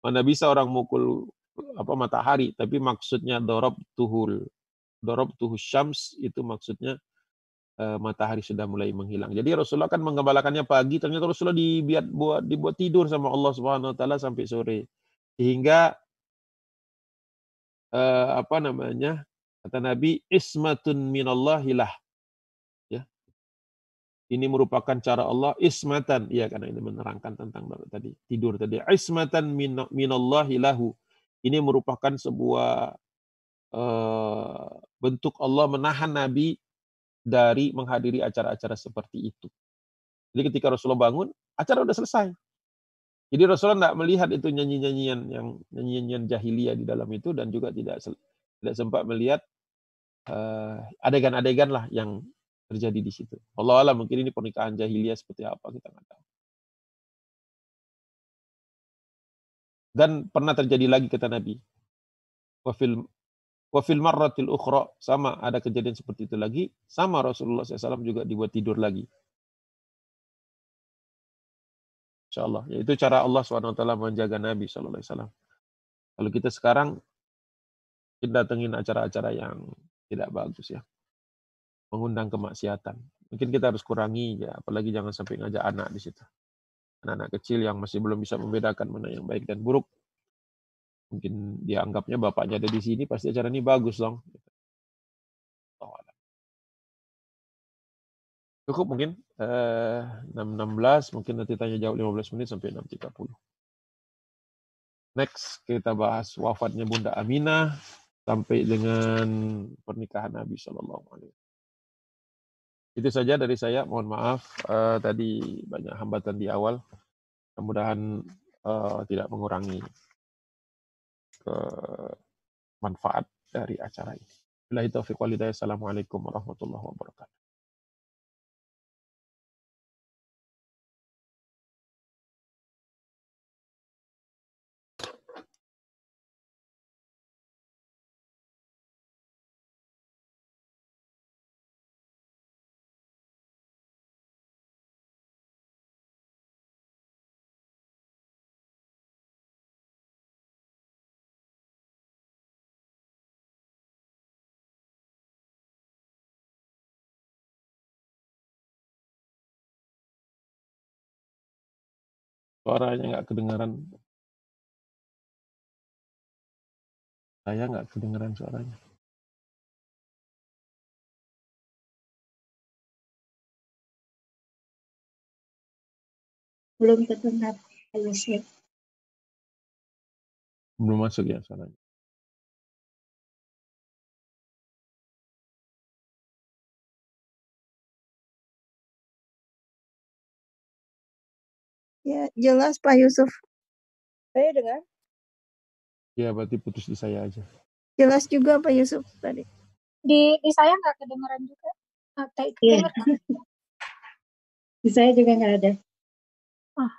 Mana bisa orang mukul apa matahari, tapi maksudnya dorob tuhul. Dorob tuhus syams itu maksudnya uh, matahari sudah mulai menghilang. Jadi Rasulullah kan mengembalakannya pagi, ternyata Rasulullah dibuat buat dibuat tidur sama Allah Subhanahu wa taala sampai sore. Sehingga uh, apa namanya? Kata Nabi, ismatun minallahilah. Ya. Ini merupakan cara Allah ismatan, iya karena ini menerangkan tentang tadi tidur tadi. Ismatan min, minallahilahu. Ini merupakan sebuah uh, bentuk Allah menahan Nabi dari menghadiri acara-acara seperti itu. Jadi ketika Rasulullah bangun, acara udah selesai. Jadi Rasulullah tidak melihat itu nyanyi-nyanyian yang nyanyian jahiliyah di dalam itu dan juga tidak tidak sempat melihat uh, adegan-adegan lah yang terjadi di situ. Allah Allah mungkin ini pernikahan jahiliyah seperti apa kita nggak tahu. Dan pernah terjadi lagi kata Nabi. Wafil Wa fil marratil ukhra sama ada kejadian seperti itu lagi, sama Rasulullah SAW juga dibuat tidur lagi. Insyaallah, yaitu cara Allah SWT menjaga Nabi SAW. Kalau kita sekarang kita datengin acara-acara yang tidak bagus ya. Mengundang kemaksiatan. Mungkin kita harus kurangi ya, apalagi jangan sampai ngajak anak di situ. Anak-anak kecil yang masih belum bisa membedakan mana yang baik dan buruk mungkin dia anggapnya bapaknya ada di sini pasti acara ini bagus dong cukup mungkin eh, 6.16 mungkin nanti tanya jawab 15 menit sampai 6.30 next kita bahas wafatnya Bunda Aminah sampai dengan pernikahan Nabi Shallallahu Alaihi itu saja dari saya mohon maaf uh, tadi banyak hambatan di awal mudah-mudahan uh, tidak mengurangi manfaat dari acara ini. Bila walidaya. Assalamualaikum warahmatullahi wabarakatuh. Suaranya nggak kedengaran. Saya nggak kedengaran suaranya. Belum terdengar, Yusuf. Belum masuk ya suaranya. Ya, jelas Pak Yusuf. Saya dengar. Ya, berarti putus di saya aja. Jelas juga Pak Yusuf tadi. Di di saya nggak kedengeran juga. Ah, iya. <laughs> di saya juga nggak ada. Ah.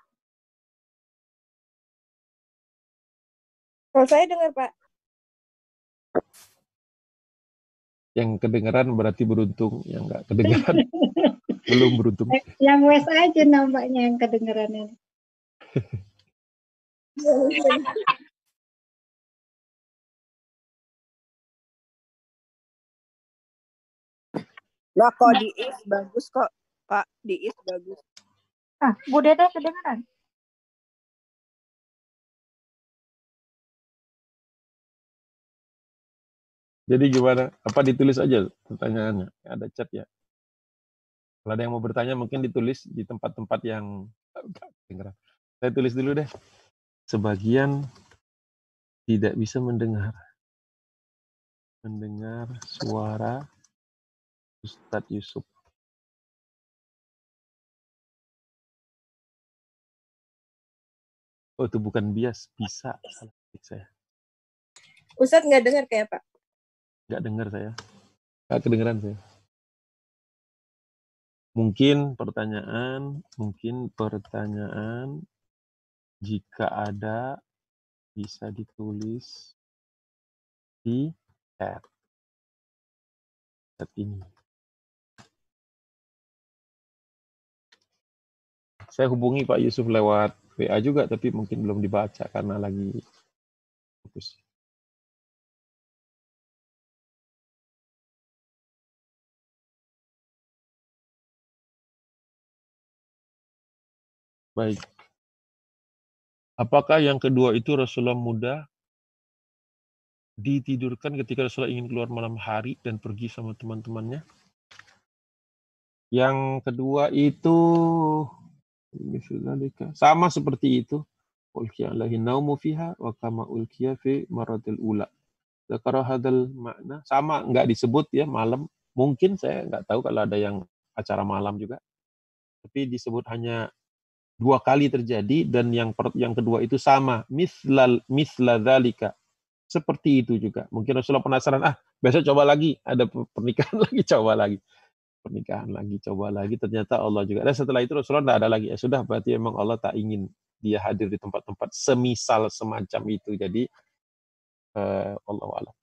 Kalau saya dengar Pak. Yang kedengeran berarti beruntung, yang nggak kedengeran <laughs> belum beruntung. Eh, yang wes aja nampaknya yang kedengerannya. Lah kok di is bagus kok, Pak. Di is bagus. Ah, Bu Dede kedengeran? Jadi gimana? Apa ditulis aja pertanyaannya? Ada chat ya? Kalau ada yang mau bertanya mungkin ditulis di tempat-tempat yang saya tulis dulu deh. Sebagian tidak bisa mendengar. Mendengar suara Ustadz Yusuf. Oh itu bukan bias, bisa. Salah saya. Ustadz nggak dengar kayak Pak? Nggak dengar saya. Nggak kedengeran saya. Mungkin pertanyaan mungkin pertanyaan Jika ada, bisa ditulis di chat. Chat ini. Saya hubungi Pak Yusuf lewat WA juga, tapi mungkin belum dibaca karena lagi fokus. Baik. Apakah yang kedua itu Rasulullah muda ditidurkan ketika Rasulullah ingin keluar malam hari dan pergi sama teman-temannya? Yang kedua itu sama seperti itu. Ulkiya alaihi naumu fiha wa kama ulkiya fi maradil ula. Zakara hadal makna. Sama, nggak disebut ya malam. Mungkin saya nggak tahu kalau ada yang acara malam juga. Tapi disebut hanya dua kali terjadi dan yang per, yang kedua itu sama. Mislal misla dzalika seperti itu juga. Mungkin Rasulullah penasaran ah besok coba lagi. Ada pernikahan <laughs> lagi coba lagi. Pernikahan lagi coba lagi. Ternyata Allah juga. Dan setelah itu Rasulullah tidak ada lagi. Ya sudah berarti memang Allah tak ingin dia hadir di tempat-tempat semisal semacam itu. Jadi uh, Allah alam.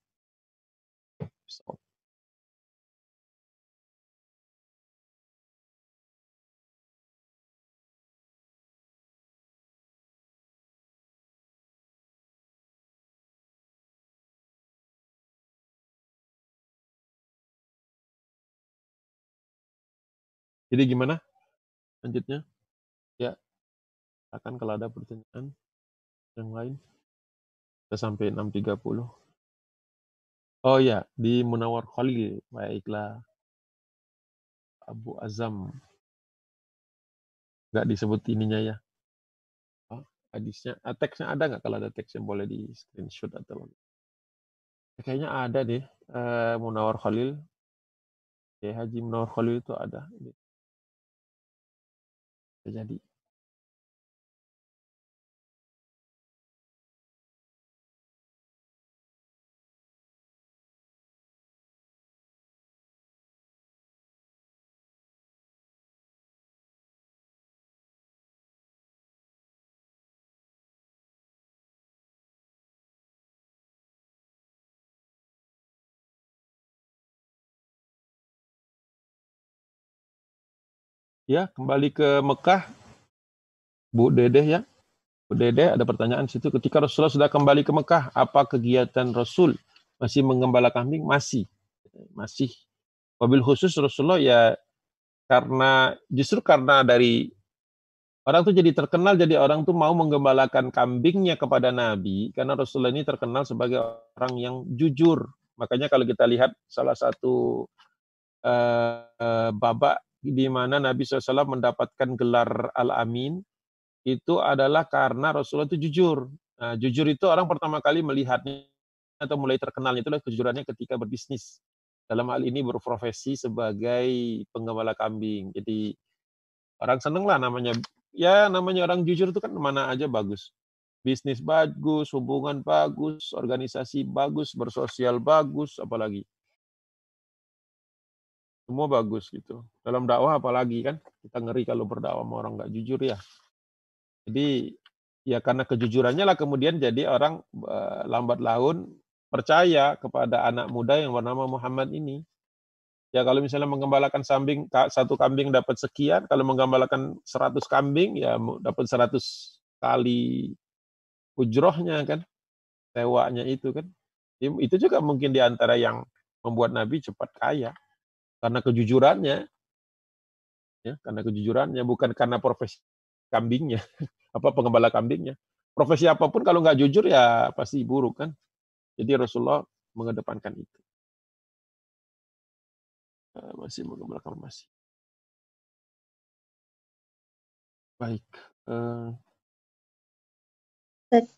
Jadi gimana lanjutnya? Ya, akan kalau ada pertanyaan yang lain. Kita sampai 6.30. Oh ya, di Munawar Khalil. Baiklah. Abu Azam. Nggak disebut ininya ya. Oh, hadisnya, ah, teksnya ada nggak kalau ada teks yang boleh di screenshot atau Kayaknya ada deh. Uh, Munawar Khalil. Ya, Haji Munawar Khalil itu ada. Ini terjadi Ya, kembali ke Mekah. Bu Dedeh ya. Bu Dedeh ada pertanyaan situ. Ketika Rasulullah sudah kembali ke Mekah, apa kegiatan Rasul? Masih menggembala kambing? Masih. Masih. Wabil khusus Rasulullah ya karena justru karena dari orang tuh jadi terkenal jadi orang tuh mau menggembalakan kambingnya kepada Nabi karena Rasulullah ini terkenal sebagai orang yang jujur. Makanya kalau kita lihat salah satu uh, babak di mana Nabi SAW mendapatkan gelar Al-Amin itu adalah karena Rasulullah itu jujur. Nah, jujur itu orang pertama kali melihatnya atau mulai terkenalnya itulah kejujurannya ketika berbisnis. Dalam hal ini berprofesi sebagai penggembala kambing. Jadi orang seneng lah namanya. Ya namanya orang jujur itu kan mana aja bagus. Bisnis bagus, hubungan bagus, organisasi bagus, bersosial bagus, apalagi semua bagus gitu. Dalam dakwah apalagi kan kita ngeri kalau berdakwah sama orang nggak jujur ya. Jadi ya karena kejujurannya lah kemudian jadi orang uh, lambat laun percaya kepada anak muda yang bernama Muhammad ini. Ya kalau misalnya menggembalakan sambing satu kambing dapat sekian, kalau menggembalakan 100 kambing ya dapat 100 kali ujrohnya kan, sewanya itu kan. Itu juga mungkin di antara yang membuat Nabi cepat kaya karena kejujurannya. Ya karena kejujurannya bukan karena profesi kambingnya. <laughs> Apa pengembala kambingnya. Profesi apa pun kalau nggak jujur ya pasti buruk kan? Jadi Rasulullah mengedepankan itu. Eh, masih mengembalakan masih. Baik uh,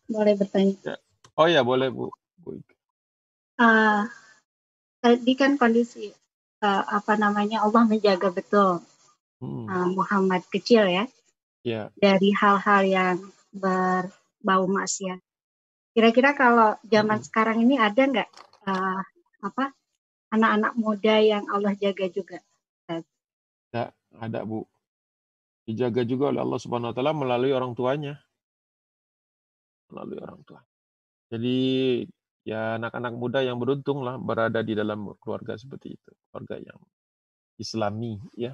boleh bertanya? Ya. oh ya boleh bu. Bu uh, tadi kan kondisi uh, apa namanya Allah menjaga betul hmm. uh, Muhammad kecil ya yeah. dari hal-hal yang berbau maksiat. Kira-kira kalau zaman hmm. sekarang ini ada nggak uh, apa anak-anak muda yang Allah jaga juga? Ya, ada Bu. Dijaga juga oleh Allah Subhanahu Wa Taala melalui orang tuanya. melalui orang tua. Jadi ya anak-anak muda yang beruntung lah berada di dalam keluarga seperti itu, keluarga yang Islami ya.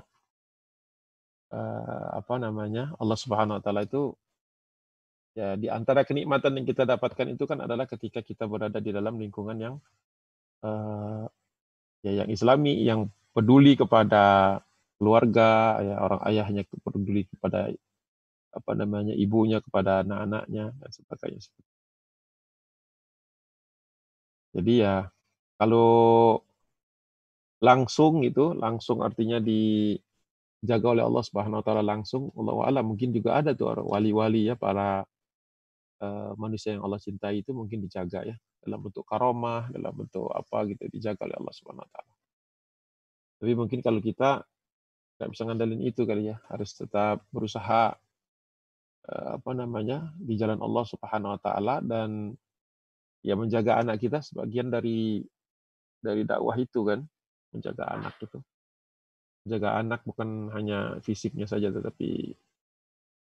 Uh, apa namanya Allah Subhanahu Wa Taala itu ya di antara kenikmatan yang kita dapatkan itu kan adalah ketika kita berada di dalam lingkungan yang uh, ya yang Islami, yang peduli kepada keluarga, ya orang ayahnya peduli kepada apa namanya ibunya kepada anak-anaknya dan sebagainya. Jadi ya kalau langsung itu, langsung artinya dijaga oleh Allah Subhanahu wa taala langsung, Allah alam mungkin juga ada tuh wali-wali ya para uh, manusia yang Allah cintai itu mungkin dijaga ya dalam bentuk karomah, dalam bentuk apa gitu dijaga oleh Allah Subhanahu wa taala. Tapi mungkin kalau kita nggak bisa ngandalin itu kali ya, harus tetap berusaha uh, apa namanya di jalan Allah Subhanahu wa taala dan ya menjaga anak kita sebagian dari dari dakwah itu kan menjaga anak itu. Menjaga anak bukan hanya fisiknya saja tetapi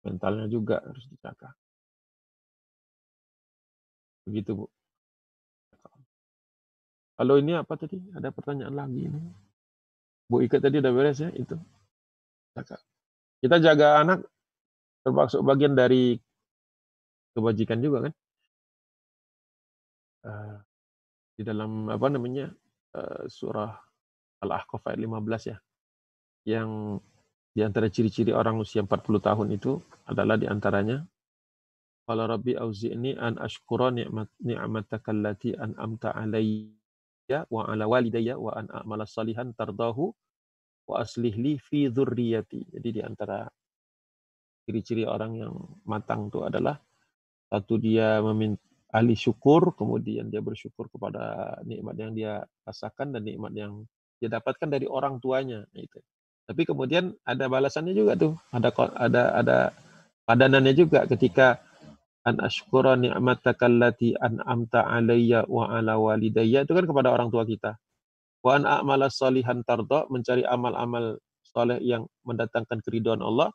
mentalnya juga harus dijaga. Begitu bu. Kalau ini apa tadi? Ada pertanyaan lagi ini. Bu Ika tadi udah beres ya? Itu. Kita jaga anak termasuk bagian dari kebajikan juga kan uh, di dalam apa namanya uh, surah Al-Ahqaf ayat 15 ya, yang di antara ciri-ciri orang usia 40 tahun itu adalah di antaranya Qala rabbi auzi'ni an ashkura ni'mat ni'mataka allati an'amta alayya wa ala walidayya wa an a'mala salihan tardahu wa aslih li fi dzurriyyati. Jadi di antara ciri-ciri orang yang matang itu adalah satu dia meminta ahli syukur, kemudian dia bersyukur kepada nikmat yang dia rasakan dan nikmat yang dia dapatkan dari orang tuanya. Itu. Tapi kemudian ada balasannya juga tuh, ada ada ada padanannya juga ketika an ashkura ni'mataka allati an'amta alayya wa ala walidayya itu kan kepada orang tua kita. Wa an a'mala salihan tarda mencari amal-amal soleh yang mendatangkan keridhaan Allah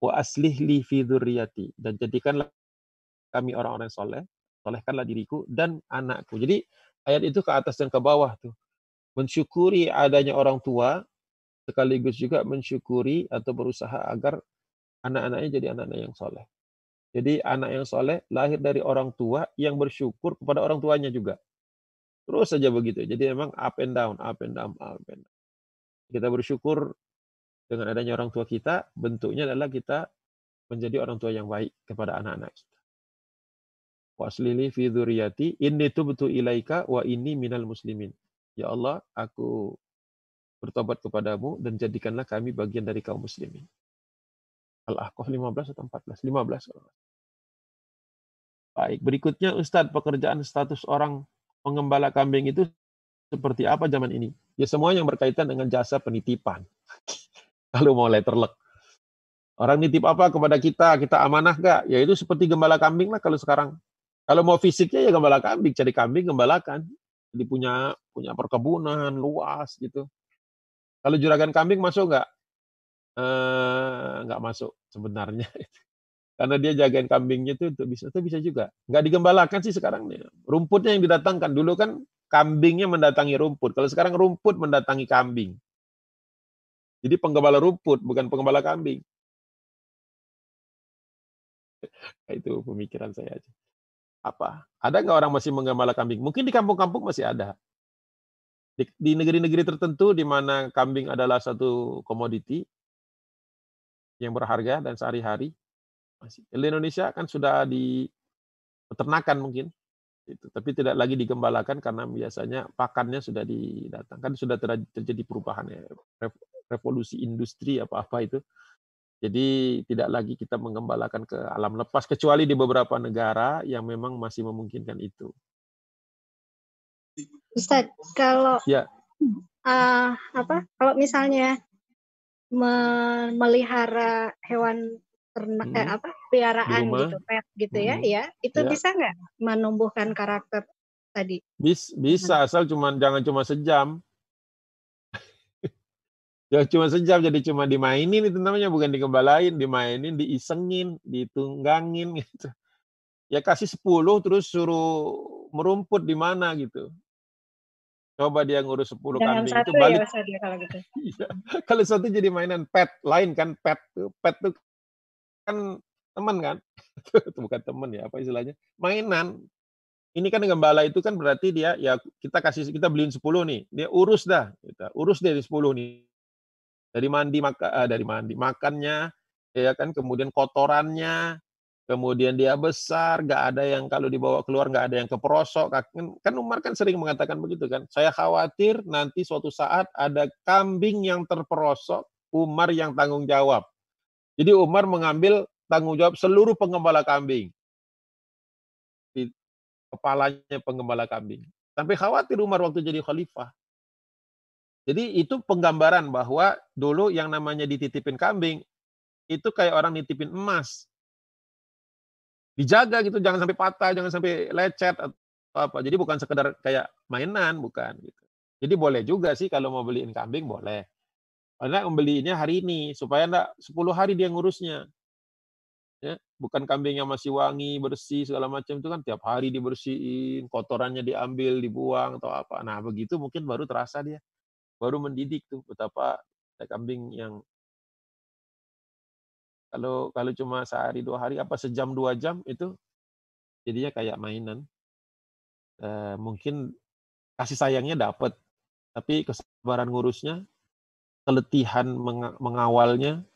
wa aslih li fi dan jadikanlah kami orang-orang soleh solehkanlah diriku dan anakku. Jadi ayat itu ke atas dan ke bawah tuh. Mensyukuri adanya orang tua, sekaligus juga mensyukuri atau berusaha agar anak-anaknya jadi anak-anak yang soleh. Jadi anak yang soleh lahir dari orang tua yang bersyukur kepada orang tuanya juga. Terus saja begitu. Jadi memang up and down, up and down, up and down. Kita bersyukur dengan adanya orang tua kita, bentuknya adalah kita menjadi orang tua yang baik kepada anak-anak kita. Waslili fi dzurriyyati inni tubtu ilaika wa inni minal muslimin. Ya Allah, aku bertobat kepadamu dan jadikanlah kami bagian dari kaum muslimin. Al-Ahqaf 15 atau 14? 15. Baik, berikutnya Ustadz, pekerjaan status orang pengembala kambing itu seperti apa zaman ini? Ya semua yang berkaitan dengan jasa penitipan. <laughs> Kalau mau letterlek. Orang nitip apa kepada kita, kita amanah gak? Ya itu seperti gembala kambing lah kalau sekarang. Kalau mau fisiknya ya gembala kambing, cari kambing gembalakan. Jadi punya punya perkebunan luas gitu. Kalau juragan kambing masuk nggak? Eh, nggak masuk sebenarnya. <laughs> Karena dia jagain kambingnya itu untuk bisa itu bisa juga. Nggak digembalakan sih sekarang nih. Rumputnya yang didatangkan dulu kan kambingnya mendatangi rumput. Kalau sekarang rumput mendatangi kambing. Jadi penggembala rumput bukan penggembala kambing. <laughs> itu pemikiran saya aja apa? Ada nggak orang masih menggembala kambing? Mungkin di kampung-kampung masih ada. Di negeri-negeri tertentu di mana kambing adalah satu komoditi yang berharga dan sehari-hari masih. Di Indonesia kan sudah di peternakan mungkin itu, tapi tidak lagi digembalakan karena biasanya pakannya sudah didatangkan sudah terjadi perubahan ya revolusi industri apa-apa itu jadi tidak lagi kita mengembalakan ke alam lepas kecuali di beberapa negara yang memang masih memungkinkan itu. Ustaz, kalau ya. uh, apa? Kalau misalnya memelihara hewan ternak hmm. eh, apa peliharaan gitu, pet gitu ya, hmm. ya, itu ya. bisa nggak menumbuhkan karakter tadi? Bis, bisa, asal cuma jangan cuma sejam. Ya cuma sejam jadi cuma dimainin itu namanya bukan dikembalain, dimainin, diisengin, ditunggangin gitu. ya kasih 10 terus suruh merumput di mana gitu. Coba dia ngurus 10 Jangan kambing satu itu balik. ya Ustaz ya kalau gitu. <laughs> Iya. Kalau satu jadi mainan pet lain kan pet tuh. Pet tuh kan teman kan. <laughs> Itu bukan teman ya, apa istilahnya? Mainan. Ini kan gembala itu kan berarti dia ya kita kasih kita beliin 10 nih. Dia urus dah, kita urus dari 10 nih. Dari mandi maka eh, dari mandi makannya ya kan kemudian kotorannya kemudian dia besar, nggak ada yang kalau dibawa keluar nggak ada yang keperosok. Kan, kan Umar kan sering mengatakan begitu kan. Saya khawatir nanti suatu saat ada kambing yang terperosok, Umar yang tanggung jawab. Jadi Umar mengambil tanggung jawab seluruh penggembala kambing. Kepalanya penggembala kambing. Sampai khawatir Umar waktu jadi khalifah. Jadi itu penggambaran bahwa dulu yang namanya dititipin kambing, itu kayak orang nitipin emas. Dijaga gitu jangan sampai patah jangan sampai lecet atau apa. Jadi bukan sekedar kayak mainan bukan gitu. Jadi boleh juga sih kalau mau beliin kambing boleh. Karena membelinya hari ini supaya enggak 10 hari dia ngurusnya. Ya bukan kambing yang masih wangi bersih segala macam itu kan tiap hari dibersihin kotorannya diambil dibuang atau apa. Nah begitu mungkin baru terasa dia baru mendidik tuh betapa kambing yang kalau kalau cuma sehari dua hari apa sejam dua jam itu jadinya kayak mainan. E, mungkin kasih sayangnya dapat, tapi kesabaran ngurusnya, keletihan mengawalnya,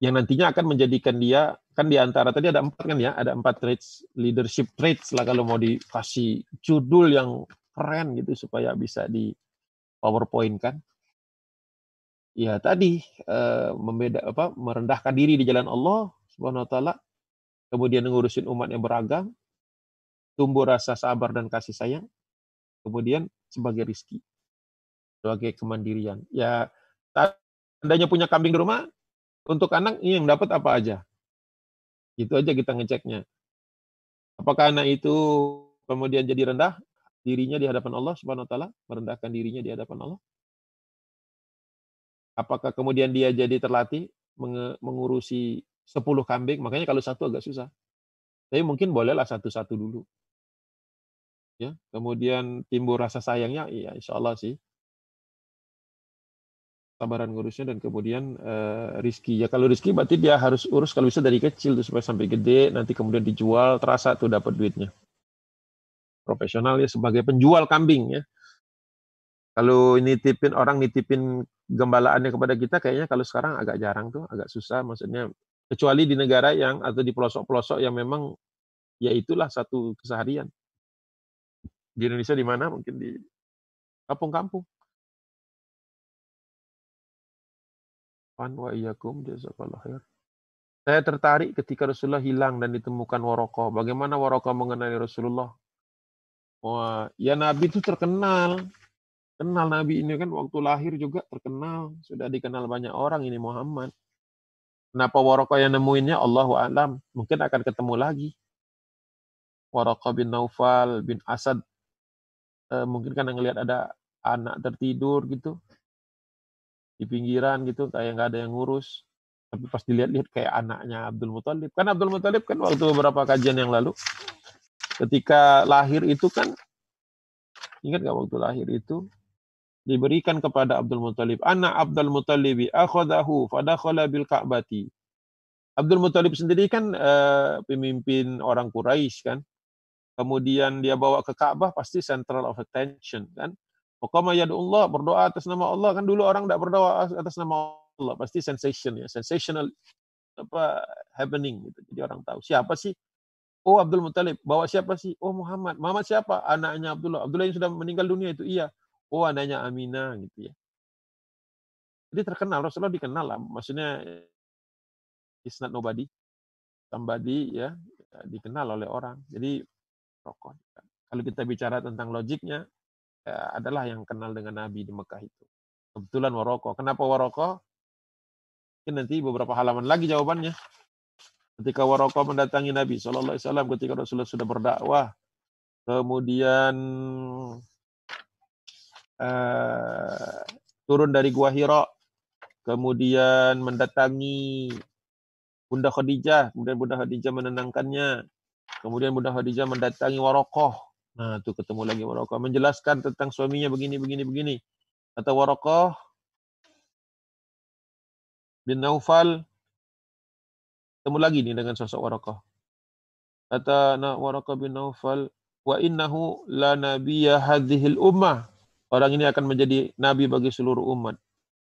yang nantinya akan menjadikan dia kan di antara tadi ada empat kan ya, ada empat traits leadership traits lah kalau mau dikasih judul yang keren gitu supaya bisa di PowerPoint kan ya tadi uh, membeda apa merendahkan diri di jalan Allah Subhanahu wa taala, kemudian ngurusin umat yang beragam, tumbuh rasa sabar dan kasih sayang, kemudian sebagai rizki, sebagai kemandirian. Ya, tandanya punya kambing di rumah, untuk anak ini yang dapat apa aja. Itu aja kita ngeceknya. Apakah anak itu kemudian jadi rendah dirinya di hadapan Allah Subhanahu wa taala, merendahkan dirinya di hadapan Allah? Apakah kemudian dia jadi terlatih mengurusi 10 kambing? Makanya kalau satu agak susah. Tapi mungkin bolehlah satu-satu dulu. Ya, kemudian timbul rasa sayangnya, iya insya Allah sih. Sabaran ngurusnya dan kemudian uh, rizki. Ya kalau rizki berarti dia harus urus kalau bisa dari kecil tuh supaya sampai gede, nanti kemudian dijual, terasa tuh dapat duitnya. Profesional ya sebagai penjual kambing ya. Kalau nitipin orang nitipin gembalaannya kepada kita kayaknya kalau sekarang agak jarang tuh, agak susah maksudnya kecuali di negara yang atau di pelosok-pelosok yang memang ya itulah satu keseharian. Di Indonesia di mana? Mungkin di kampung-kampung. Wan wa iyyakum. Saya tertarik ketika Rasulullah hilang dan ditemukan Waroko. Bagaimana Waroko mengenali Rasulullah? Wah, ya Nabi itu terkenal Kenal Nabi ini kan waktu lahir juga terkenal, sudah dikenal banyak orang ini Muhammad. Kenapa Waraka yang nemuinnya? Allahu alam. Mungkin akan ketemu lagi. Waraka bin Naufal bin Asad. E, mungkin kan ngelihat ada anak tertidur gitu di pinggiran gitu kayak nggak ada yang ngurus tapi pas dilihat-lihat kayak anaknya Abdul Muthalib kan Abdul Muthalib kan waktu beberapa kajian yang lalu ketika lahir itu kan ingat nggak waktu lahir itu diberikan kepada Abdul Muthalib. Anak Abdul Muttalibi akhadahu fadakhala bil Ka'bati. Abdul Muthalib sendiri kan uh, pemimpin orang Quraisy kan. Kemudian dia bawa ke Ka'bah pasti central of attention kan. Pokoknya ya Allah berdoa atas nama Allah kan dulu orang tidak berdoa atas nama Allah pasti sensation ya sensational apa happening gitu. Jadi orang tahu siapa sih Oh Abdul Muthalib bawa siapa sih? Oh Muhammad. Muhammad siapa? Anaknya Abdullah. Abdullah yang sudah meninggal dunia itu iya. Oh, anaknya Aminah gitu ya. Jadi terkenal, Rasulullah dikenal lah. Maksudnya it's not nobody. Somebody ya dikenal oleh orang. Jadi rokok. Kalau kita bicara tentang logiknya, ya, adalah yang kenal dengan Nabi di Mekah itu. Kebetulan Waroko. Kenapa Waroko? Mungkin nanti beberapa halaman lagi jawabannya. Ketika Waroko mendatangi Nabi SAW ketika Rasulullah sudah berdakwah, kemudian uh, turun dari Gua Hira, kemudian mendatangi Bunda Khadijah, kemudian Bunda Khadijah menenangkannya, Kemudian Bunda Khadijah mendatangi Warokoh. Nah, itu ketemu lagi Warokoh. Menjelaskan tentang suaminya begini, begini, begini. Kata Warokoh bin Naufal, ketemu lagi nih dengan sosok Warokoh. Kata Warokoh bin Naufal, wa innahu la nabiyya hadhil ummah. Orang ini akan menjadi nabi bagi seluruh umat.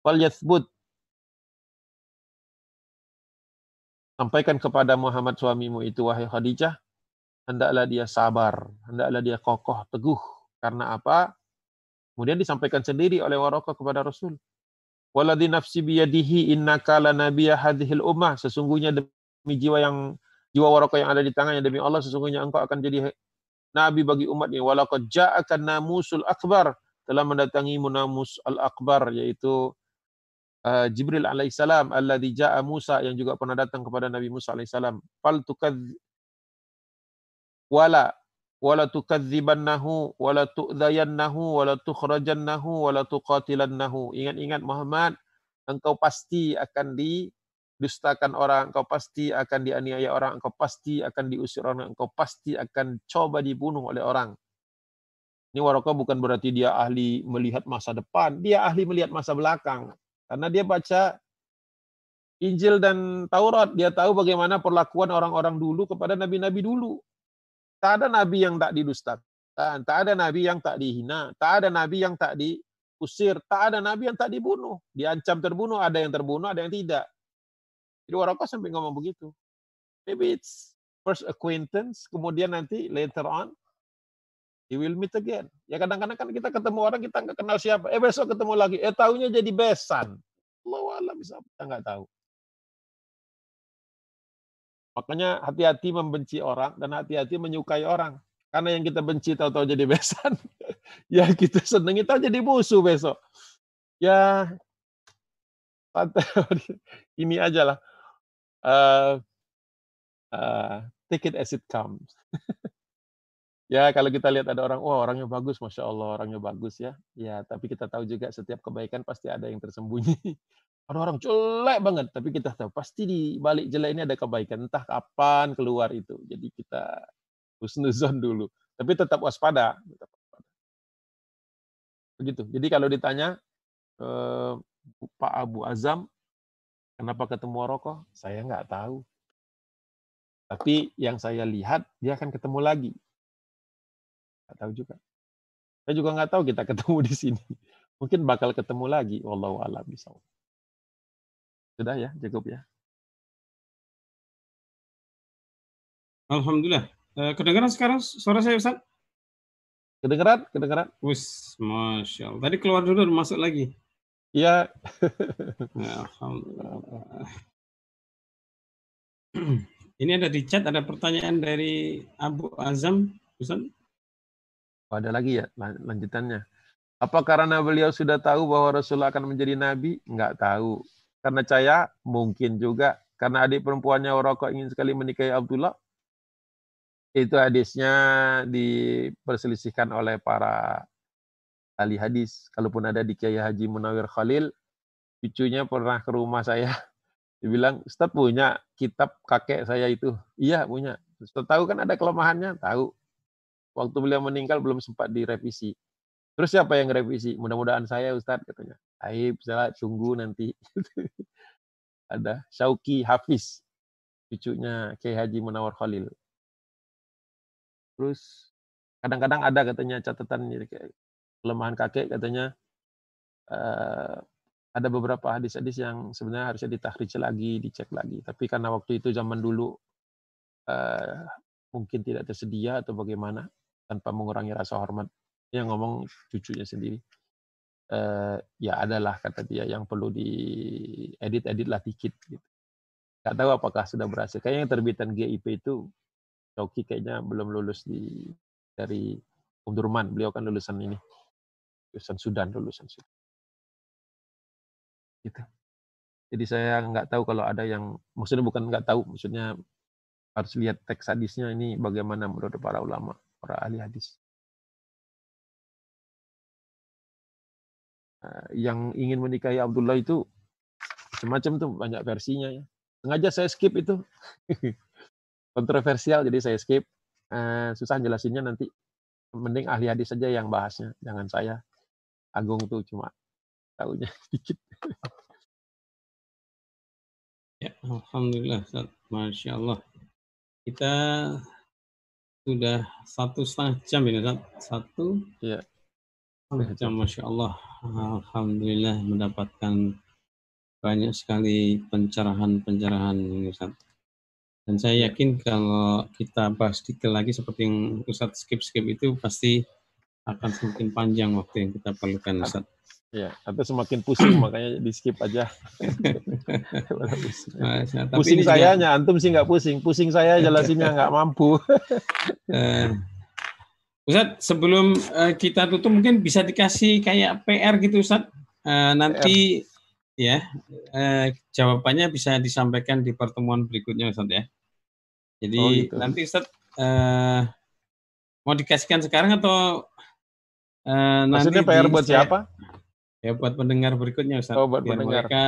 Fal yathbut Sampaikan kepada Muhammad suamimu itu wahai Khadijah, hendaklah dia sabar, hendaklah dia kokoh, teguh. Karena apa? Kemudian disampaikan sendiri oleh Waraqah kepada Rasul. Waladhi nafsi biyadihi innaka lanabiyya hadhil ummah. Sesungguhnya jiwa yang jiwa Waraqah yang ada di tangannya. Demi Allah sesungguhnya engkau akan jadi nabi bagi umat ini. Walaqad ja'aka namusul akbar. Telah mendatangi munamus al-akbar yaitu uh, Jibril alaihissalam alladzi ja'a Musa yang juga pernah datang kepada Nabi Musa alaihissalam fal tukadz wala wala tukadzibannahu wala tu'dhayannahu wala tukhrajannahu wala tuqatilannahu. Ingat-ingat Muhammad engkau pasti akan didustakan orang engkau pasti akan dianiaya orang engkau pasti akan diusir orang engkau pasti akan coba dibunuh oleh orang ini Waraka bukan berarti dia ahli melihat masa depan, dia ahli melihat masa belakang. Karena dia baca Injil dan Taurat, dia tahu bagaimana perlakuan orang-orang dulu kepada nabi-nabi dulu. Tak ada nabi yang tak didustakan, tak ada nabi yang tak dihina, tak ada nabi yang tak diusir, tak ada nabi yang tak dibunuh. Diancam terbunuh, ada yang terbunuh, ada yang tidak. Jadi Waraqah sampai ngomong begitu. Maybe it's first acquaintance, kemudian nanti later on He will meet again. Ya kadang-kadang kan kita ketemu orang kita nggak kenal siapa. Eh besok ketemu lagi. Eh tahunya jadi besan. Allah Allah bisa kita nggak tahu. Makanya hati-hati membenci orang dan hati-hati menyukai orang. Karena yang kita benci tahu-tahu jadi <laughs> besan. ya kita senengi tahu jadi musuh besok. Ya <laughs> ini aja lah. Uh, uh, take it as it comes. Ya, kalau kita lihat ada orang, wah orangnya bagus, masya Allah orangnya bagus ya. Ya, tapi kita tahu juga setiap kebaikan pasti ada yang tersembunyi. <laughs> Ada orang jelek banget, tapi kita tahu pasti di balik jelek ini ada kebaikan. Entah kapan keluar itu. Jadi kita husnuzon dulu. Tapi tetap waspada. Begitu. Jadi kalau ditanya eh, Pak Abu Azam, kenapa ketemu Rokok? Saya nggak tahu. Tapi yang saya lihat, dia akan ketemu lagi Nggak tahu juga. Saya juga nggak tahu kita <laughs> ketemu di sini. Mungkin bakal ketemu lagi. Wallahu a'lam. Sudah ya, cukup ya. Alhamdulillah. Eh, kedengaran sekarang suara saya Ustaz? Kedengaran? Kedengaran? Wis, Masya Allah. Tadi keluar dulu, masuk lagi. Iya. ya, Alhamdulillah. <clears throat> Ini ada di chat, ada pertanyaan dari Abu Azam. Ustaz? Oh, ada lagi ya lanjutannya. Apa karena beliau sudah tahu bahwa Rasulullah akan menjadi nabi? Enggak tahu. Karena saya mungkin juga karena adik perempuannya Waraqah ingin sekali menikahi Abdullah. Itu hadisnya diperselisihkan oleh para ahli hadis. Kalaupun ada di Kiai Haji Munawir Khalil, cucunya pernah ke rumah saya. <laughs> Dibilang, Ustaz punya kitab kakek saya itu. Iya punya. Ustaz tahu kan ada kelemahannya? Tahu waktu beliau meninggal belum sempat direvisi. Terus siapa yang revisi? Mudah-mudahan saya Ustadz katanya. Aib, saya tunggu nanti. <laughs> Ada Syauki Hafiz, cucunya Kiai Haji Munawar Khalil. Terus kadang-kadang ada katanya catatan kelemahan kakek katanya uh, ada beberapa hadis-hadis yang sebenarnya harusnya ditahrij lagi, dicek lagi. Tapi karena waktu itu zaman dulu uh, mungkin tidak tersedia atau bagaimana, tanpa mengurangi rasa hormat. Yang ngomong cucunya sendiri. Uh, ya adalah kata dia yang perlu diedit-edit lah dikit gitu. Gak tahu apakah sudah berhasil. Kayaknya yang terbitan GIP itu Coki kayaknya belum lulus di dari Umdurman. Beliau kan lulusan ini. Lulusan Sudan, lulusan Sudan. Gitu. Jadi saya nggak tahu kalau ada yang, maksudnya bukan nggak tahu, maksudnya harus lihat teks hadisnya ini bagaimana menurut para ulama para ahli hadis. yang ingin menikahi Abdullah itu semacam tuh banyak versinya ya. Sengaja saya skip itu. <laughs> Kontroversial jadi saya skip. eh, susah jelasinnya nanti mending ahli hadis saja yang bahasnya jangan saya Agung tuh cuma tahunya <laughs> sedikit. Ya alhamdulillah masya Allah. Kita sudah satu setengah jam ini satu ya jam masya Allah. Alhamdulillah mendapatkan banyak sekali pencerahan-pencerahan ini Ustaz. Dan saya ya. yakin kalau kita bahas detail lagi seperti yang Ustaz skip-skip itu pasti akan semakin panjang waktu yang kita perlukan Ustaz. Ya, atau semakin pusing makanya di skip aja. <laughs> nah, pusing saya juga... antum sih nggak pusing. Pusing saya jelasinnya nggak mampu. uh, <laughs> Ustaz, sebelum uh, kita tutup mungkin bisa dikasih kayak PR gitu Ustaz. Uh, nanti PR ya eh, jawabannya bisa disampaikan di pertemuan berikutnya Ustaz ya. Jadi oh, gitu. nanti Ustaz eh, mau dikasihkan sekarang atau eh, Maksudnya nanti PR buat siapa? Ya buat pendengar berikutnya Ustaz. Oh, buat Biar pendengar. mereka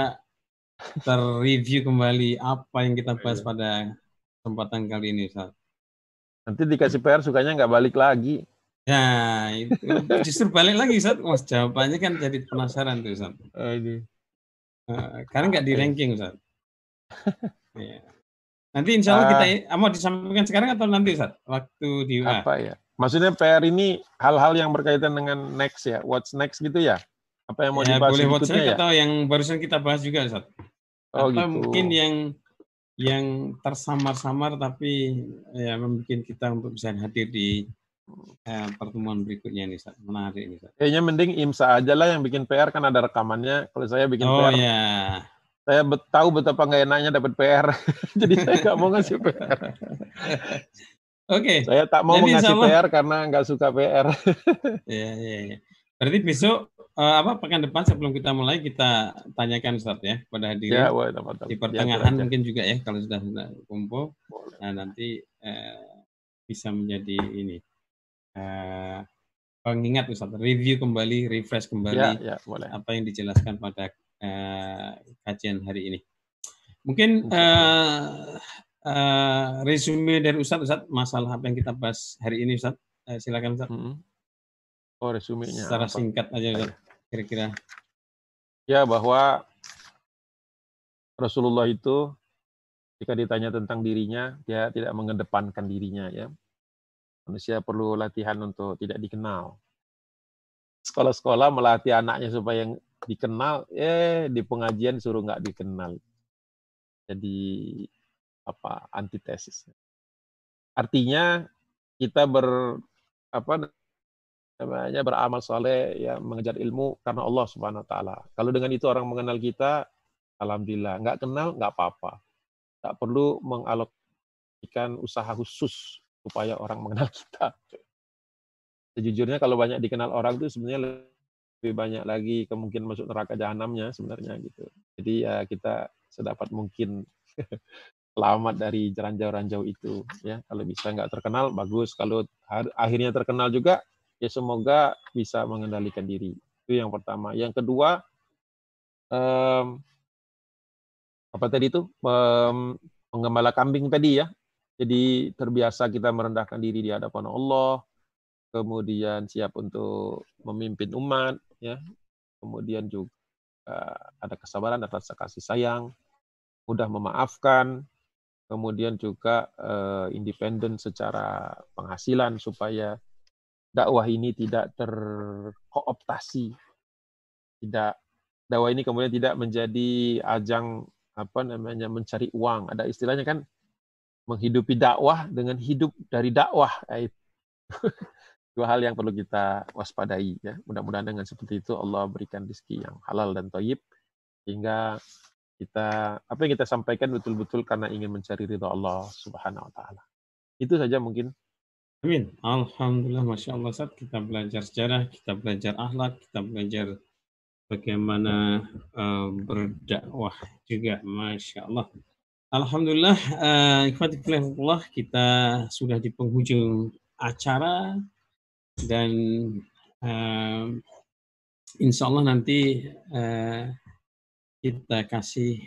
terreview kembali apa yang kita bahas iya. pada kesempatan kali ini Ustaz. Nanti dikasih PR sukanya nggak balik lagi. Ya, itu justru balik lagi Ustaz. Mas jawabannya kan jadi penasaran tuh Ustaz. Oh, ini. Uh, karena nggak di ranking Ustaz. ya. Nanti insya Allah uh, kita ah. mau disampaikan sekarang atau nanti Ustaz? Waktu di Apa ya? Maksudnya PR ini hal-hal yang berkaitan dengan next ya, what's next gitu ya? Apa yang mau ya, dibahas boleh berikutnya ya? Atau yang barusan kita bahas juga Ustaz. Oh, atau gitu. mungkin yang yang tersamar-samar tapi ya membuat kita untuk bisa hadir di eh, pertemuan berikutnya nih, Ustaz. Menarik ini, Ustaz. Kayaknya mending IMSA aja lah yang bikin PR kan ada rekamannya. Kalau saya bikin oh, PR, ya. saya bet tahu betapa nggak enaknya dapat PR. <laughs> Jadi saya nggak mau ngasih PR. <laughs> Oke. Okay. Saya tak mau Jadi, ngasih sama... PR karena nggak suka PR. <laughs> Iya, iya, iya. Berarti besok uh, apa pekan depan sebelum kita mulai kita tanyakan Ustaz ya pada hadirin ya, wah, di pertengahan ya, mungkin juga ya kalau sudah, sudah kumpul. Nah, nanti uh, bisa menjadi ini uh, pengingat Ustaz, review kembali, refresh kembali ya, ya, boleh. apa yang dijelaskan pada uh, kajian hari ini. Mungkin uh, uh, resume dari Ustaz, Ustaz, masalah apa yang kita bahas hari ini Ustaz. Uh, silakan Ustaz. Hmm. Oh, resumenya. Secara apa? singkat aja Ustaz, kira-kira. Ya, bahwa Rasulullah itu jika ditanya tentang dirinya, dia tidak mengedepankan dirinya ya. Manusia perlu latihan untuk tidak dikenal. Sekolah-sekolah melatih anaknya supaya yang dikenal, eh di pengajian suruh nggak dikenal. Jadi apa antitesis. Artinya kita ber apa namanya beramal soleh ya mengejar ilmu karena Allah Subhanahu Wa Taala. Kalau dengan itu orang mengenal kita, alhamdulillah. Nggak kenal nggak apa-apa. Tak perlu mengalokasikan usaha khusus supaya orang mengenal <laughs> kita. Sejujurnya kalau banyak dikenal orang itu sebenarnya lebih banyak lagi kemungkinan masuk neraka jahanamnya sebenarnya gitu. Jadi ya kita sedapat mungkin <laughs> selamat dari ranjau-ranjau itu ya. Kalau bisa nggak terkenal bagus, kalau akhirnya terkenal juga ya semoga bisa mengendalikan diri. Itu yang pertama. Yang kedua um, apa tadi itu um, kambing tadi ya jadi terbiasa kita merendahkan diri di hadapan Allah, kemudian siap untuk memimpin umat, ya. Kemudian juga ada kesabaran atas kasih sayang, mudah memaafkan, kemudian juga uh, independen secara penghasilan supaya dakwah ini tidak terkooptasi, tidak dakwah ini kemudian tidak menjadi ajang apa namanya mencari uang. Ada istilahnya kan menghidupi dakwah dengan hidup dari dakwah. <laughs> Dua hal yang perlu kita waspadai ya. Mudah-mudahan dengan seperti itu Allah berikan rezeki yang halal dan toyib sehingga kita apa yang kita sampaikan betul-betul karena ingin mencari ridho Allah Subhanahu wa taala. Itu saja mungkin. Amin. Alhamdulillah, masya Allah saat kita belajar sejarah, kita belajar akhlak, kita belajar bagaimana uh, berdakwah juga, masya Allah. Alhamdulillah, uh, kita sudah di penghujung acara dan uh, insya Allah nanti uh, kita kasih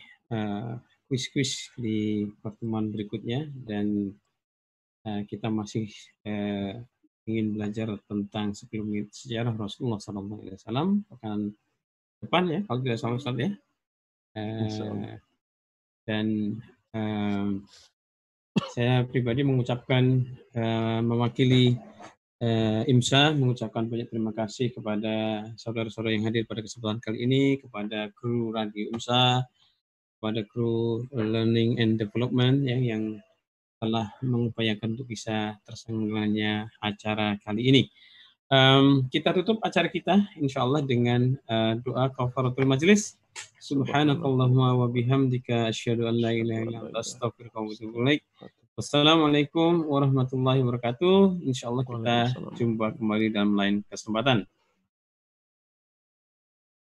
kuis-kuis uh, di pertemuan berikutnya dan uh, kita masih uh, ingin belajar tentang sebelum sejarah Rasulullah SAW akan depan ya kalau tidak salah Ustaz ya. Uh, dan uh, saya pribadi mengucapkan uh, mewakili uh, IMSA mengucapkan banyak terima kasih kepada saudara-saudara yang hadir pada kesempatan kali ini, kepada kru Radio IMSA, kepada kru Learning and Development ya, yang telah mengupayakan untuk bisa terselenggaranya acara kali ini. Um, kita tutup acara kita insya Allah dengan uh, doa kafaratul majlis. Subhanakallahumma wa bihamdika asyhadu an la ilaha illa anta astaghfiruka wa atubu ilaik. Wassalamualaikum warahmatullahi wabarakatuh. Insya Allah kita jumpa kembali dalam lain kesempatan.